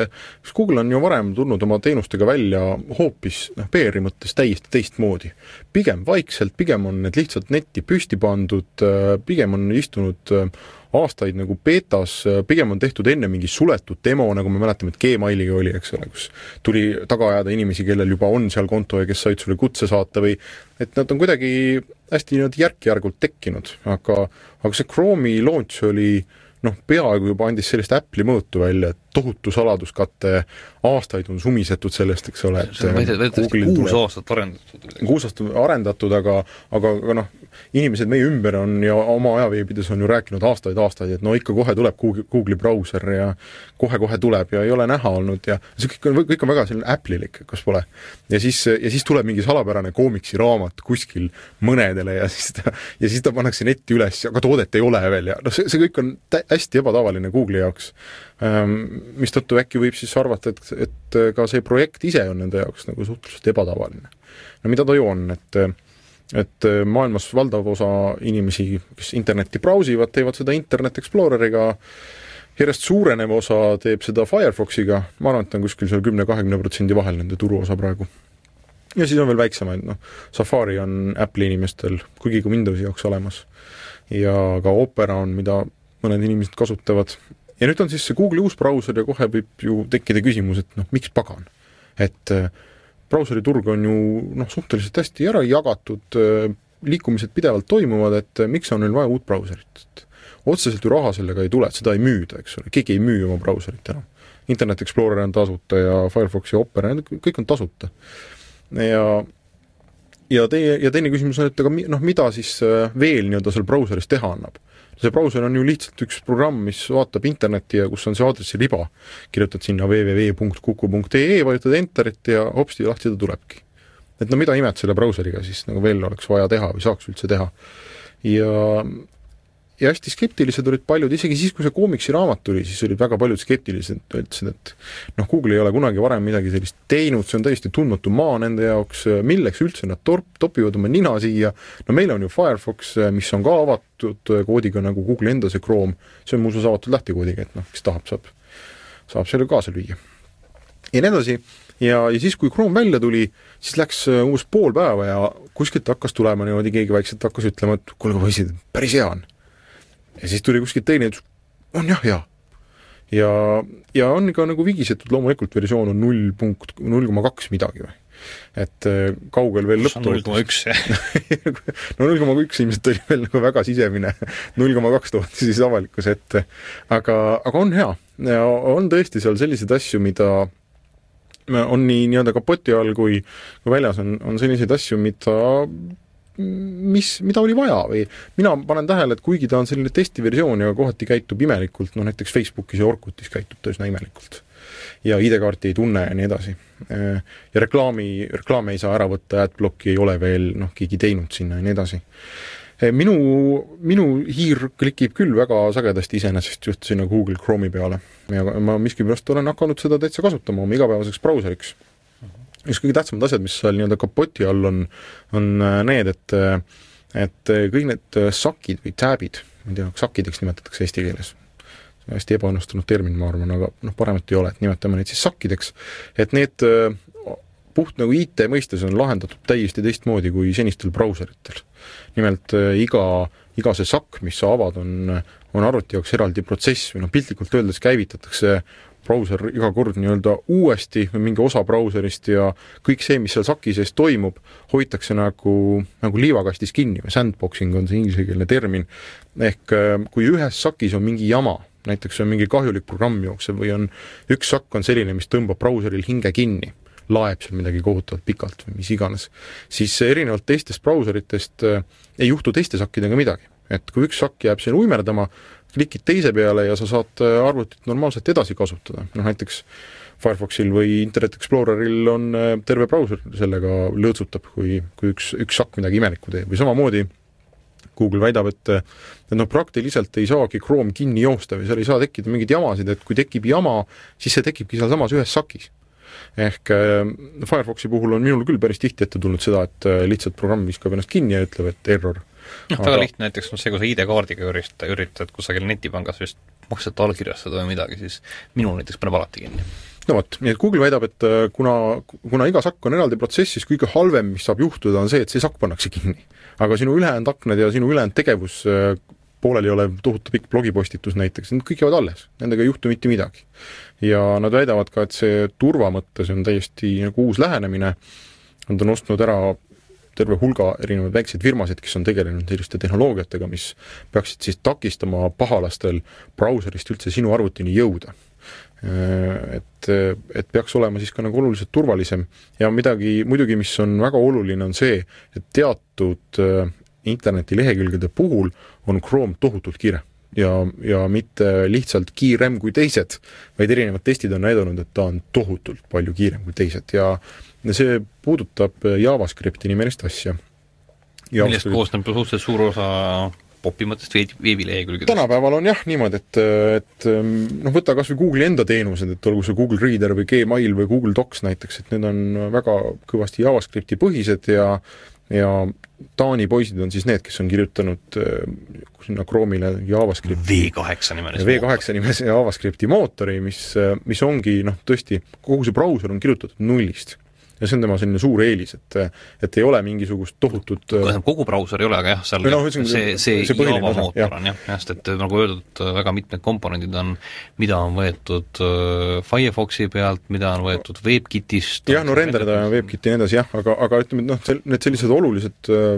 Google on ju varem tulnud oma teenustega välja hoopis noh, PR-i mõttes täiesti teistmoodi. pigem vaikselt, pigem on need lihtsalt netti püsti pandud, pigem on istunud aastaid nagu betas, pigem on tehtud enne mingi suletud demo, nagu me mäletame, et Gmailiga oli, eks ole, kus tuli taga ajada inimesi, kellel juba on seal konto ja kes said sulle kutse saata või et nad on kuidagi hästi niimoodi järk-järgult tekkinud, aga aga see Chrome'i launch oli noh, peaaegu juba andis sellist Apple'i mõõtu välja, et tohutu saladuskate, aastaid on sumisetud sellest, eks ole, et väidetavasti kuus aastat arendatud. kuus aastat arendatud, aga, aga, aga noh, inimesed meie ümber on ja oma ajaveebides on ju rääkinud aastaid-aastaid, et no ikka kohe tuleb Google'i, Google'i brauser ja kohe-kohe tuleb ja ei ole näha olnud ja see kõik on, kõik on väga selline Apple'ilik, kas pole. ja siis, ja siis tuleb mingi salapärane koomiksiraamat kuskil mõnedele ja siis ta, ja siis ta pannakse netti üles, aga toodet ei ole veel ja noh, see, see kõik on hästi ebatavaline Google'i jaoks Ehm, mistõttu äkki võib siis arvata, et, et ka see projekt ise on nende jaoks nagu suhteliselt ebatavaline. no mida ta ju on, et et maailmas valdav osa inimesi, kes internetti brausivad, teevad seda Internet Exploreriga, järjest suurenev osa teeb seda Firefoxiga, ma arvan, et on kuskil seal kümne-kahekümne protsendi vahel, nende turuosa praegu. ja siis on veel väiksemaid, noh, Safari on Apple'i inimestel, kuigi ka Windowsi jaoks olemas. ja ka Opera on, mida mõned inimesed kasutavad, ja nüüd on siis see Google'i uus brauser ja kohe võib ju tekkida küsimus, et noh, miks pagan. et äh, brauseri turg on ju noh, suhteliselt hästi ära jagatud, äh, liikumised pidevalt toimuvad, et äh, miks on neil vaja uut brauserit, et otseselt ju raha sellega ei tule, et seda ei müüda, eks ole, keegi ei müü oma brauserit enam. Internet Explorer on tasuta ja Firefox ja Opera, kõik on tasuta. ja ja teie, ja teine küsimus on, et aga noh, mida siis veel nii-öelda seal brauseris teha annab see brauser on ju lihtsalt üks programm, mis vaatab internetti ja kus on see aadressiriba. kirjutad sinna www.kuku.ee, vajutad enterit ja hopsti, lahti ta tulebki. et no mida imet selle brauseriga siis nagu veel oleks vaja teha või saaks üldse teha. ja ja hästi skeptilised olid paljud, isegi siis, kui see koomiksiraamat tuli, siis olid väga paljud skeptilised, ütlesid, et noh, Google ei ole kunagi varem midagi sellist teinud, see on täiesti tundmatu maa nende jaoks, milleks üldse nad torp-, topivad oma nina siia, no meil on ju Firefox, mis on ka avatud koodiga nagu Google'i enda see Chrome, see on muuseas avatud lähtekoodiga, et noh, kes tahab, saab, saab selle kaasa lüüa. ja nii edasi, ja, ja siis, kui Chrome välja tuli, siis läks umbes pool päeva ja kuskilt hakkas tulema niimoodi, keegi vaikselt hakkas ütlema, et kuulge poisid, päris hea on ja siis tuli kuskilt teine, ütles on jah hea. ja, ja on ka nagu vigisetud, loomulikult versioon on null punkt, null koma kaks midagi või et äh, kaugel veel lõpp null koma üks, jah. no null koma üks ilmselt oli veel nagu väga sisemine, null koma kaks toodi siis avalikkuse ette. aga, aga on hea ja on tõesti seal selliseid asju, mida on nii nii-öelda kapoti all kui, kui väljas on, on selliseid asju, mida mis, mida oli vaja või mina panen tähele, et kuigi ta on selline testiversioon ja kohati käitub imelikult, noh näiteks Facebookis ja Orkutis käitub ta üsna imelikult. ja ID-kaarti ei tunne ja nii edasi. Ja reklaami, reklaame ei saa ära võtta, adblocki ei ole veel noh, keegi teinud sinna ja nii edasi minu, minu hiir klikib küll väga sagedasti iseenesest just sinna Google Chrome'i peale ja ma miskipärast olen hakanud seda täitsa kasutama oma igapäevaseks brauseriks üks kõige tähtsamad asjad, mis seal nii-öelda kapoti all on, on äh, need, et äh, et äh, kõik need sakid või tab'id, ma ei tea, sakkideks nimetatakse eesti keeles, hästi ebaõnnestunud termin, ma arvan, aga noh, paremat ei ole, et nimetame neid siis sakkideks, et need puht nagu IT mõistes on lahendatud täiesti teistmoodi kui senistel brauseritel. nimelt iga, iga see sakk, mis sa avad, on, on arvuti jaoks eraldi protsess või noh, piltlikult öeldes käivitatakse brauser iga kord nii-öelda uuesti või mingi osa brauserist ja kõik see, mis seal saki sees toimub, hoitakse nagu, nagu liivakastis kinni või sandboxing on see inglisekeelne termin, ehk äh, kui ühes sakis on mingi jama, näiteks on mingi kahjulik programm jooksev või on, üks sakk on selline, mis tõmbab brauseril hinge kinni, laeb seal midagi kohutavalt pikalt või mis iganes, siis erinevalt teistest brauseritest äh, ei juhtu teiste sakkidega midagi. et kui üks sakk jääb siin uimerdama, klikid teise peale ja sa saad äh, arvutit normaalselt edasi kasutada, noh näiteks Firefoxil või Internet Exploreril on terve brauser sellega lõõtsutab, kui, kui üks, üks sakk midagi imelikku teeb või samamoodi Google väidab, et et noh, praktiliselt ei saagi Chrome kinni joosta või seal ei saa tekkida mingeid jamasid, et kui tekib jama, siis see tekibki sealsamas ühes sakis. ehk äh, Firefoxi puhul on minul küll päris tihti ette tulnud seda, et äh, lihtsalt programm viskab ennast kinni ja ütleb, et error. Noh, väga lihtne näiteks on see, kui sa ID-kaardiga üritad, üritad kusagil netipangas just makset allkirjastada või midagi, siis minul näiteks paneb alati kinni no vot, nii et Google väidab, et äh, kuna, kuna iga sakk on eraldi protsess, siis kõige halvem, mis saab juhtuda, on see, et see sakk pannakse kinni aga sinu ülejäänud aknad ja sinu ülejäänud tegevus, äh, pooleli olev tohutu pikk blogipostitus näiteks, need kõik jäävad alles, nendega ei juhtu mitte midagi. ja nad väidavad ka, et see turva mõttes on täiesti nagu uus lähenemine, nad on ostnud ära terve hulga erinevaid väikseid firmasid, kes on tegelenud selliste tehnoloogiatega, mis peaksid siis takistama pahalastel brauserist üldse sinu arvutini jõuda. Äh, et, et peaks olema siis ka nagu oluliselt turvalisem ja midagi muidugi, mis on väga oluline, on see, et teatud äh, internetilehekülgede puhul on Chrome tohutult kiire. Ja, ja mitte lihtsalt kiirem kui teised, vaid erinevad testid on näidanud, et ta on tohutult palju kiirem kui teised. Ja see puudutab JavaScripti nimelist asja. millest koosneb suhteliselt suur osa popimatest veebilehekülgedest. tänapäeval on jah niimoodi, et, et noh, võta kas või Google'i enda teenused, et olgu see Google Reader või Gmail või Google Docs näiteks, et need on väga kõvasti JavaScripti põhised ja ja Taani poisid on siis need, kes on kirjutanud sinna Chrome'ile JavaScripti V8 nimelise V8 nimelise JavaScripti mootori, mis, mis ongi noh, tõesti, kogu see brauser on kirjutatud nullist ja see on tema selline suur eelis, et et ei ole mingisugust tohutut tähendab, kogu brauser ei ole, aga jah, seal no, see, see, see Java mootor jah. on jah, jah, sest et nagu öeldud, väga mitmed komponendid on, mida on võetud äh, Firefoxi pealt, mida on võetud WebKitist jah, no renderdaja on WebKit ja nii edasi jah, aga, aga ütleme, et noh, sel-, need sellised olulised äh,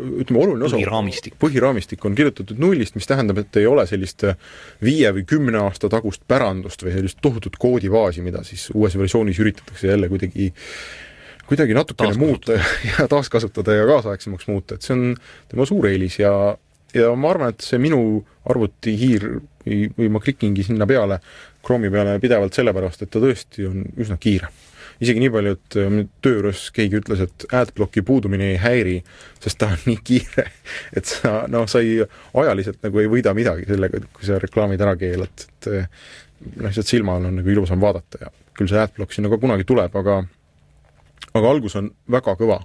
ütleme, oluline osa põhiraamistik. põhiraamistik on kirjutatud nullist, mis tähendab, et ei ole sellist äh, viie või kümne aasta tagust pärandust või sellist tohutut koodibaasi, mida siis uues versioonis üritatakse jälle kuidagi kuidagi natukene muuta ja taaskasutada ja kaasaegsemaks muuta, et see on tema suur eelis ja ja ma arvan, et see minu arvutihiir või, või ma klikingi sinna peale, Chrome'i peale pidevalt sellepärast, et ta tõesti on üsna kiire isegi nii palju, et äh, töö juures keegi ütles, et adblocki puudumine ei häiri, sest ta on nii kiire, et sa, noh, sa ei, ajaliselt nagu ei võida midagi sellega, kui sa reklaamid ära keelad, et äh, noh, lihtsalt silmal on nagu ilusam vaadata ja küll see adblock sinna ka kunagi tuleb, aga aga algus on väga kõva.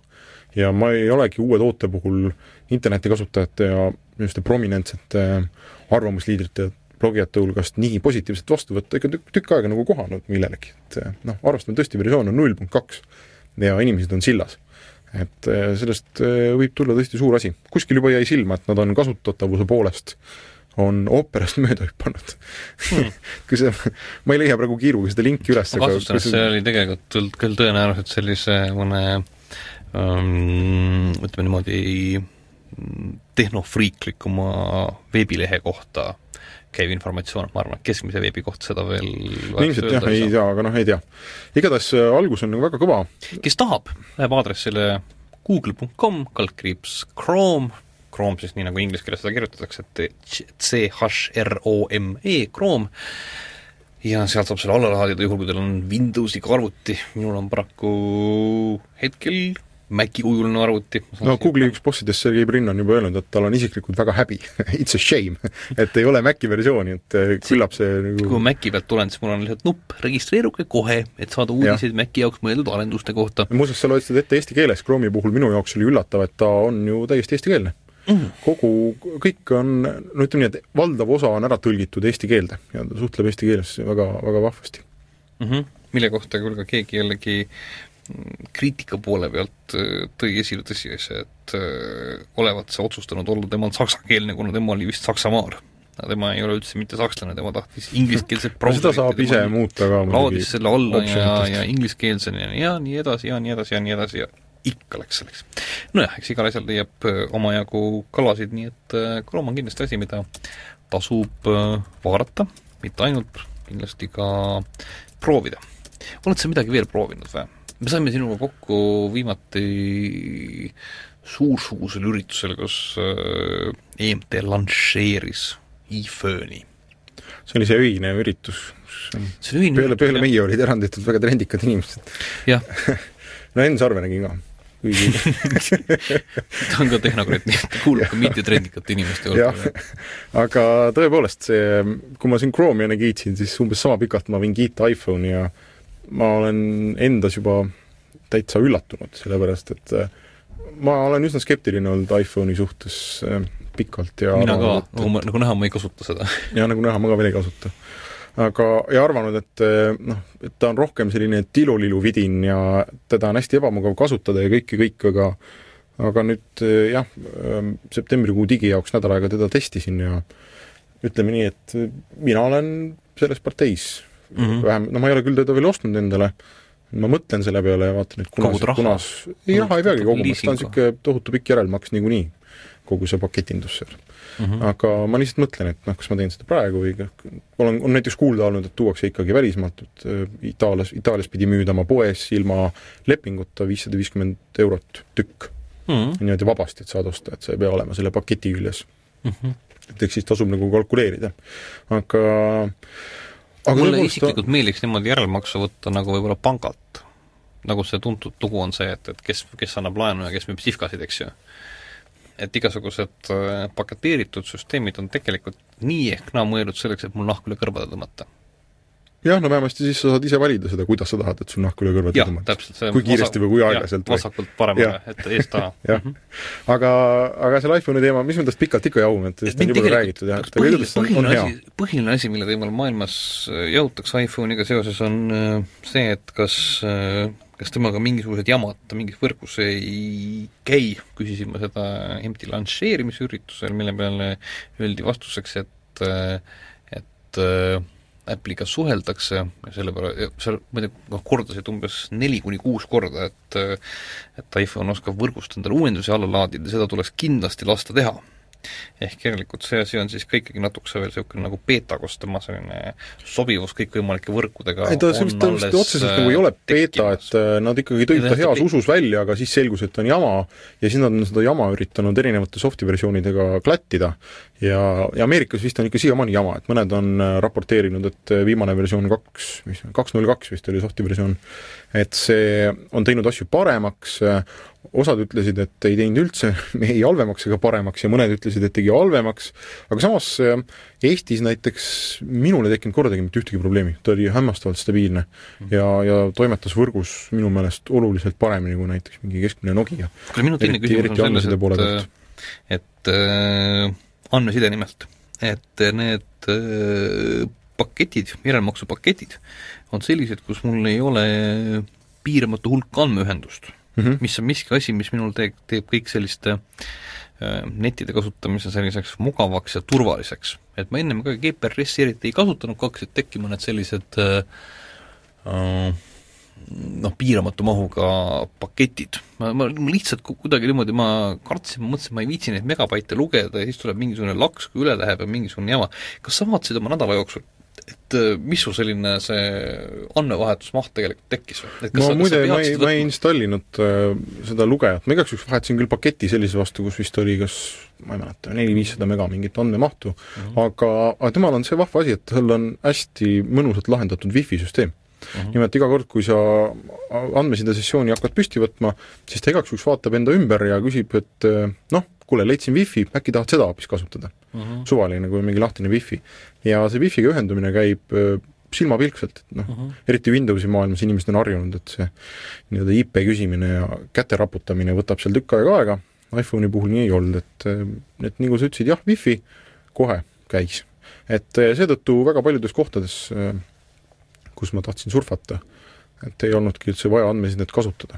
ja ma ei olegi uue toote puhul internetikasutajate ja niisuguste prominentsete arvamusliidrite blogijate hulgast nii positiivset vastu võtta ikka tükk, tükk aega nagu kohanud millelegi, et eh, noh, arvestame tõesti, versioon on null punkt kaks ja inimesed on sillas. et eh, sellest eh, võib tulla tõesti suur asi. kuskil juba jäi silma, et nad on kasutatavuse poolest on ooperast mööda hüpanud hmm. kui see, ma ei leia praegu kiiruga seda linki üles ma kahtlustan, et see oli tegelikult küll tõenäoliselt sellise mõne um, ütleme niimoodi tehnofriiklikuma veebilehe kohta käiv informatsioon, ma arvan, et keskmise veebi kohta seda veel ilmselt jah, ei tea, aga noh, ei tea. igatahes äh, algus on nagu väga kõva. kes tahab, läheb aadressile google.com, kaldkriips Chrome, Chrome siis nii, nagu inglise keeles seda kirjutatakse, et C-H-R-O-M-E, Chrome, ja sealt saab selle alla laadida, juhul kui teil on Windowsiga arvuti, minul on paraku hetkel Maci kujuline arvuti. no Google'i üks bossidest, Sergei Brin on juba öelnud, et tal on isiklikult väga häbi It's a shame et ei ole Maci versiooni, et eh, küllap see nagu kui Maci pealt tulen, siis mul on lihtsalt nupp, registreeruge kohe, et saada uudiseid ja. Maci jaoks mõeldud arenduste kohta. muuseas, sa loed seda ette eesti keeles, Chrome'i puhul minu jaoks oli üllatav, et ta on ju täiesti eestikeelne mm. kogu, kõik on, no ütleme nii, et valdav osa on ära tõlgitud eesti keelde ja ta suhtleb eesti keeles väga, väga vahvasti mm. -hmm. mille kohta küll ka keegi jällegi kriitika poole pealt äh, tõi esile tõsiasja, et äh, olevat see otsustanud olla temal saksakeelne, kuna tema oli vist Saksamaal. tema ei ole üldse mitte sakslane, tema tahtis ingliskeelset seda saab ise muuta ka laadis selle alla ja, ja ingliskeelsena ja nii edasi ja nii edasi ja nii edasi ja ikka läks selleks. nojah, eks igal asjal leiab äh, omajagu kalasid, nii et Chrome on kindlasti asi, mida tasub vaadata, mitte ainult, kindlasti ka proovida. oled sa midagi veel proovinud või? Me saime sinuga kokku viimati suursugusel üritusel, kus EMT äh, lansseeris iPhone'i. see oli see öine üritus, see oli peale, peale meie olid eranditult väga trendikad inimesed. no Enn Sarve nägin ka, kuigi ta on ka tehnokraat, nii et ta kuulub ka mittetrendikate inimeste hulka. aga tõepoolest, see, kui ma siin Chrome'i enne kiitsin, siis umbes sama pikalt ma võin kiita iPhone'i ja ma olen endas juba täitsa üllatunud, sellepärast et äh, ma olen üsna skeptiline olnud iPhone'i suhtes äh, pikalt ja mina ka, nagu, nagu näha, ma ei kasuta seda. ja nagu näha, ma ka veel ei kasuta. aga, ja arvanud, et äh, noh, et ta on rohkem selline tilulilu vidin ja teda on hästi ebamugav kasutada ja kõik ja kõik, aga aga nüüd jah, ähm, septembrikuu digi jaoks nädal aega teda testisin ja ütleme nii, et mina olen selles parteis mm -hmm. vähem, no ma ei ole küll teda veel ostnud endale, ma mõtlen selle peale ja vaatan, et kunas, kunas, ei raha ei peagi koguma, sest ta on niisugune tohutu pikk järelmaks niikuinii, kogu see paketindus seal mm. -hmm. aga ma lihtsalt mõtlen, et noh, kas ma teen seda praegu või olen, on näiteks kuulda olnud, et tuuakse ikkagi välismaalt, et äh, Itaalias, Itaalias pidi müüdama poes ilma lepinguta viissada viiskümmend eurot tükk mm. -hmm. niimoodi vabasti, et saad osta, et sa ei pea olema selle paketi küljes mm. -hmm. et eks siis tasub nagu kalkuleerida. aga aga mulle isiklikult meeldiks niimoodi järelmaksu võtta nagu võib-olla pangalt. nagu see tuntud lugu on see, et, et kes, kes annab laenu ja kes müüb sihvkasid, eks ju. et igasugused äh, paketeeritud süsteemid on tegelikult nii ehk naa mõeldud selleks, et mul nahk üle kõrvade tõmmata jah, no vähemasti siis sa saad ise valida seda, kuidas sa tahad, et sul nahk üle kõrvade tõmmata. kui kiiresti või kui aeglaselt. vasakult paremale, et eest taha. jah, mhm. aga, aga selle iPhone'i teema, mis me tast pikalt ikka jahume, et sellest on nii palju räägitud jah, et põhiline, põhiline asi, põhiline asi, mille teemal maailmas äh, jahutakse iPhone'iga seoses, on äh, see, et kas äh, kas temaga mingisugused jamad mingis võrgus ei käi, küsisin ma seda empty lansseerimisüritusel, mille peale öeldi vastuseks, et et Apple'iga suheldakse ja selle peale, seal muidugi noh, kordasid umbes neli kuni kuus korda, et et iPhone oskab võrgust endale uuendusi alla laadida, seda tuleks kindlasti lasta teha ehk järelikult see asi on siis ka ikkagi natukese veel niisugune nagu beeta, kus tema selline sobivus kõikvõimalike võrkudega ei ta ta vist otseselt nagu ei ole beeta, et äh, nad ikkagi tõid ta heas usus välja, aga siis selgus, et on jama ja siis nad on seda jama üritanud erinevate soft'i versioonidega klattida. Ja, ja Ameerikas vist on ikka siiamaani jama, et mõned on äh, raporteerinud, et äh, viimane versioon kaks, mis kaks null kaks vist oli soft'i versioon, et see on teinud asju paremaks, osad ütlesid, et ei teinud üldse ei halvemaks ega paremaks ja mõned ütlesid, et tegi halvemaks, aga samas äh, Eestis näiteks minul ei tekkinud kordagi mitte ühtegi probleemi, ta oli hämmastavalt stabiilne ja, ja toimetas võrgus minu meelest oluliselt paremini kui näiteks mingi keskmine Nokia. kuule, minu teine küsimus on selles, et et äh, andmeside nimelt, et need äh, paketid, järelmaksupaketid on sellised, kus mul ei ole piiramatu hulk andmeühendust mm, -hmm. mis on miski asi, mis minul teeb, teeb kõik selliste äh, netide kasutamise selliseks mugavaks ja turvaliseks. et ma ennem ka GPRS-i eriti ei kasutanud, kui hakkasid tekkima need sellised äh, äh, noh, piiramatu mahuga paketid. ma, ma lihtsalt kuidagi niimoodi, ma kartsin, ma mõtlesin, ma ei viitsi neid megabaite lugeda ja siis tuleb mingisugune laks, kui üle läheb ja mingisugune jama. kas sa vaatasid oma nädala jooksul et mis sul selline see andmevahetusmaht tegelikult tekkis või? ma muide, ma ei, ma ei installinud äh, seda lugejat, ma igaks juhuks vahetasin küll paketi sellise vastu, kus vist oli kas ma ei mäleta, neli-viissada mega mingit andmemahtu mm, -hmm. aga, aga temal on see vahva asi, et tal on hästi mõnusalt lahendatud wifi süsteem Mm -hmm. nimelt iga kord, kui sa andmesidesessiooni hakkad püsti võtma, siis ta igaks juhuks vaatab enda ümber ja küsib, et äh, noh, kuule, leidsin wifi, äkki tahad seda hoopis kasutada mm? -hmm. suvaline, kui mingi lahtine wifi. ja see wifi'ga ühendumine käib äh, silmapilkselt, et noh uh -huh. eriti Windowsi maailmas inimesed on harjunud, et see nii-öelda IP küsimine ja käte raputamine võtab seal tükk aega aega, iPhone'i puhul nii ei olnud, et äh, et kui sa ütlesid jah, wifi, kohe käis. et äh, seetõttu väga paljudes kohtades, kus ma tahtsin surfata, et ei olnudki üldse vaja andmesidet kasutada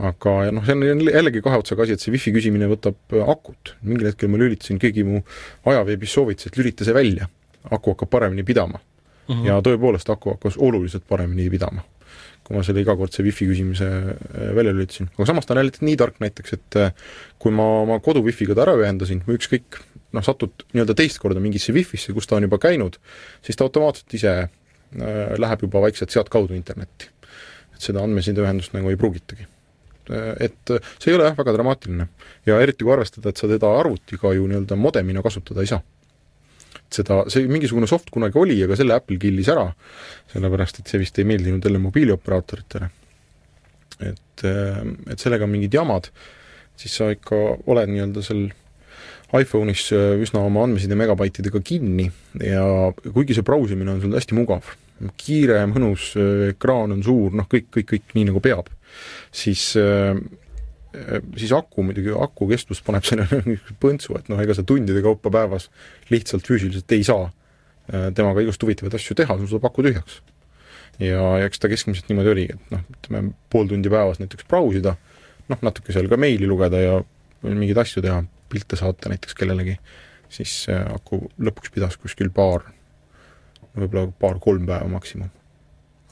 aga noh, see on jällegi kahe otsaga asi, et see wifi küsimine võtab äh, akut. mingil hetkel ma lülitasin, keegi mu ajaveebis soovitas, et lülita see välja, aku hakkab paremini pidama mm. -hmm. ja tõepoolest, aku hakkas oluliselt paremini pidama, kui ma selle igakordse wifi küsimise äh, välja lülitasin. aga samas ta on jälle nii tark näiteks, et äh, kui ma oma kodu wifi'ga ta ära ühendasin või ükskõik, noh, satud nii-öelda teist korda mingisse wifi'sse, kus ta on juba käinud, siis ta automaatselt ise äh, läheb juba vaikselt sealtkaudu internetti. et seda andmesideühendust nagu ei pruugitagi et see ei ole jah, väga dramaatiline. ja eriti kui arvestada, et sa teda arvutiga ju nii-öelda modemina kasutada ei saa. seda, see mingisugune soft kunagi oli, aga selle Apple killis ära, sellepärast et see vist ei meeldinud jälle mobiilioperaatoritele. et, et sellega on mingid jamad, siis sa ikka oled nii-öelda seal iPhone'is üsna oma andmeside megabaitidega kinni ja kuigi see brausimine on sul hästi mugav, kiire, mõnus, ekraan on suur, noh, kõik, kõik, kõik nii nagu peab, siis siis aku muidugi, aku kestvus paneb selle põntsu, et noh, ega sa tundide kaupa päevas lihtsalt füüsiliselt ei saa temaga igast huvitavaid asju teha, sul saab aku tühjaks. ja eks ta keskmiselt niimoodi oligi, et noh, ütleme pool tundi päevas näiteks brausida, noh, natuke seal ka meili lugeda ja mingeid asju teha, pilte saata näiteks kellelegi, siis aku lõpuks pidas kuskil paar, võib-olla paar-kolm päeva maksimum.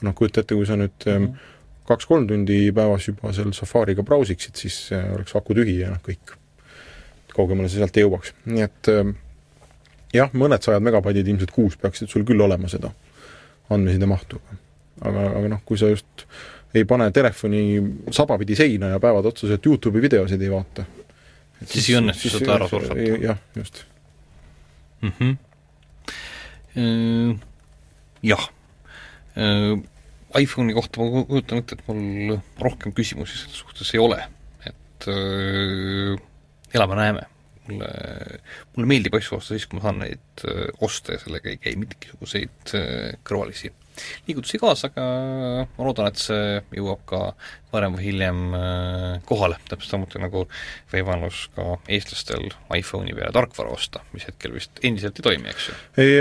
noh, kujuta ette, kui sa nüüd mm -hmm. Kaks-kolm tundi päevas juba seal Safariga brausiksid, siis oleks aku tühi ja noh, kõik. kaugemale sa sealt ei jõuaks, nii et jah, mõned sajad megabaidid ilmselt kuus peaksid sul küll olema seda andmeside mahtu. aga, aga noh, kui sa just ei pane telefoni sabapidi seina ja päevad otsa sealt Youtube'i videosid ei vaata, siis ei õnnestu seda ära surfata. jah, just mm. -hmm. Jah, iPhone'i kohta ma kujutan ette, et mul rohkem küsimusi selles suhtes ei ole, et äh, elame-näeme. mulle, mulle meeldib asju osta siis, kui ma saan neid osta ja sellega ei käi mingisuguseid kõrvalisi liigutusi kaasa, aga ma loodan, et see jõuab ka varem või hiljem äh, kohale, täpselt samuti nagu võimalus ka eestlastel iPhone'i peale tarkvara osta, mis hetkel vist endiselt ei toimi, eks ju? ei,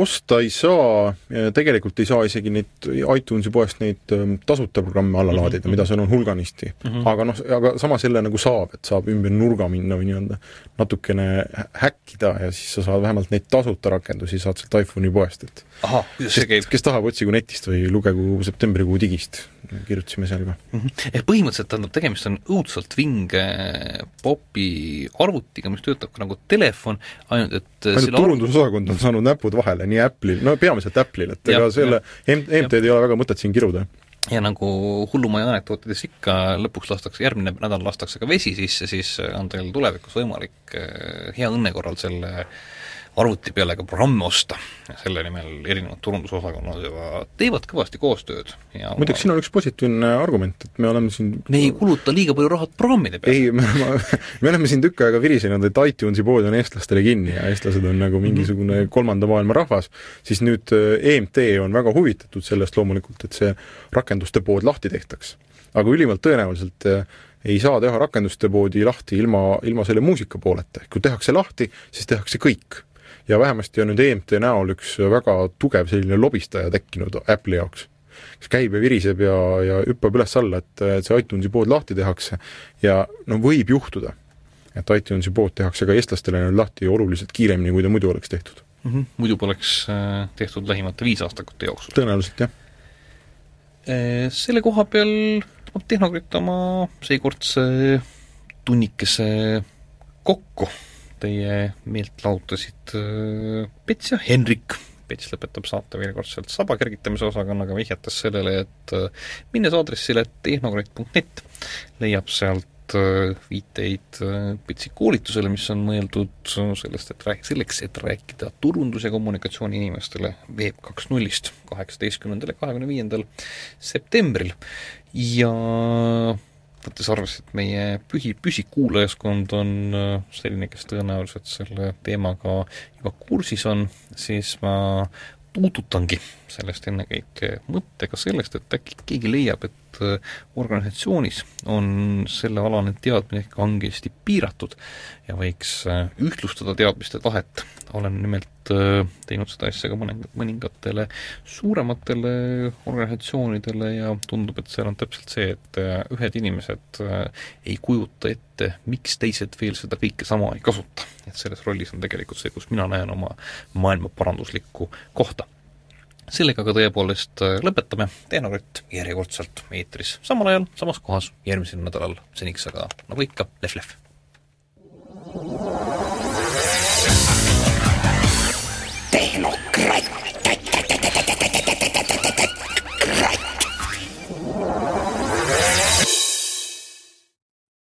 osta ei saa, tegelikult ei saa isegi neid iTunesi poest neid ähm, tasuta programme alla mm -hmm. laadida, mida seal on hulganisti mm. -hmm. aga noh, aga samas jälle nagu saab, et saab ümber nurga minna või nii-öelda natukene häkkida ja siis sa saad vähemalt neid tasuta rakendusi, saad sealt iPhone'i poest, et ahah, kuidas see käib? kes tahab, otsigu netist või lugegu septembrikuu digist, kirjutasime seal ka mm. -hmm. ehk põhimõtteliselt tähendab, tegemist on õudselt vinge popi arvutiga, mis töötab ka nagu telefon, ainult et ainult turundusosakond on saanud näpud vahele, nii Apple'il, no peamiselt Apple'il, et ega selle MT-d ei ole väga mõtet siin kiruda ja nagu hullumaja anekdootides ikka, lõpuks lastakse, järgmine nädal lastakse ka vesi sisse, siis on teil tulevikus võimalik eh, hea õnne korral selle äh, arvuti peale ka programme osta selle nimel erinevad turundusosakonnad juba teevad kõvasti koostööd ja muideks, siin on üks positiivne argument, et me oleme siin me ei kuluta liiga palju raha programmide peale. ei, me oleme, me oleme siin tükk aega virisenud, et iTunesi pood on eestlastele kinni ja eestlased on nagu mingisugune -hmm. kolmanda maailma rahvas, siis nüüd EMT on väga huvitatud sellest loomulikult, et see rakenduste pood lahti tehtaks. aga ülimalt tõenäoliselt äh, ei saa teha rakenduste poodi lahti ilma, ilma selle muusika pooleta, kui tehakse lahti, siis tehakse kõik ja vähemasti on nüüd EMT näol üks väga tugev selline lobistaja tekkinud Apple'i jaoks, kes käib ja viriseb ja, ja hüppab üles-alla, et, see iTunesi pood lahti tehakse ja no võib juhtuda, et iTunesi pood tehakse ka eestlastele nüüd lahti oluliselt kiiremini, kui ta muidu oleks tehtud mm. -hmm. muidu poleks äh, tehtud lähimate viis aastakute jooksul? tõenäoliselt, jah. Äh, selle koha peal tõmbab Tehnokrit oma seekordse tunnikese kokku teie meelt lahutasid äh, Pets ja Henrik. Pets lõpetab saate veel kordselt saba kergitamise osakonnaga, vihjates sellele, et äh, minnes aadressile tehnokratt.net leiab sealt äh, viiteid Petsi koolitusele, mis on mõeldud sellest, et rääk-, selleks, et rääkida turundus- ja kommunikatsiooni inimestele Web kaks nullist kaheksateistkümnendal ja kahekümne viiendal septembril. ja võttes arvesse, et meie pühi, püsikuulajaskond on äh, selline, kes tõenäoliselt selle teemaga juba kursis on, siis ma puudutangi sellest ennekõike mõttega sellest, et äkki keegi leiab, et äh, organisatsioonis on sellealane teadmine kangesti piiratud ja võiks äh, ühtlustada teadmiste tahet. olen nimelt teinud seda asja ka mõne, mõningatele suurematele organisatsioonidele ja tundub, et seal on täpselt see, et ühed inimesed ei kujuta ette, miks teised veel seda kõike sama ei kasuta. et selles rollis on tegelikult see, kus mina näen oma maailma paranduslikku kohta sellega ka tõepoolest lõpetame, Tehnokott järjekordselt eetris samal ajal, samas kohas, järgmisel nädalal, seniks aga nagu ikka, lehv-lehv!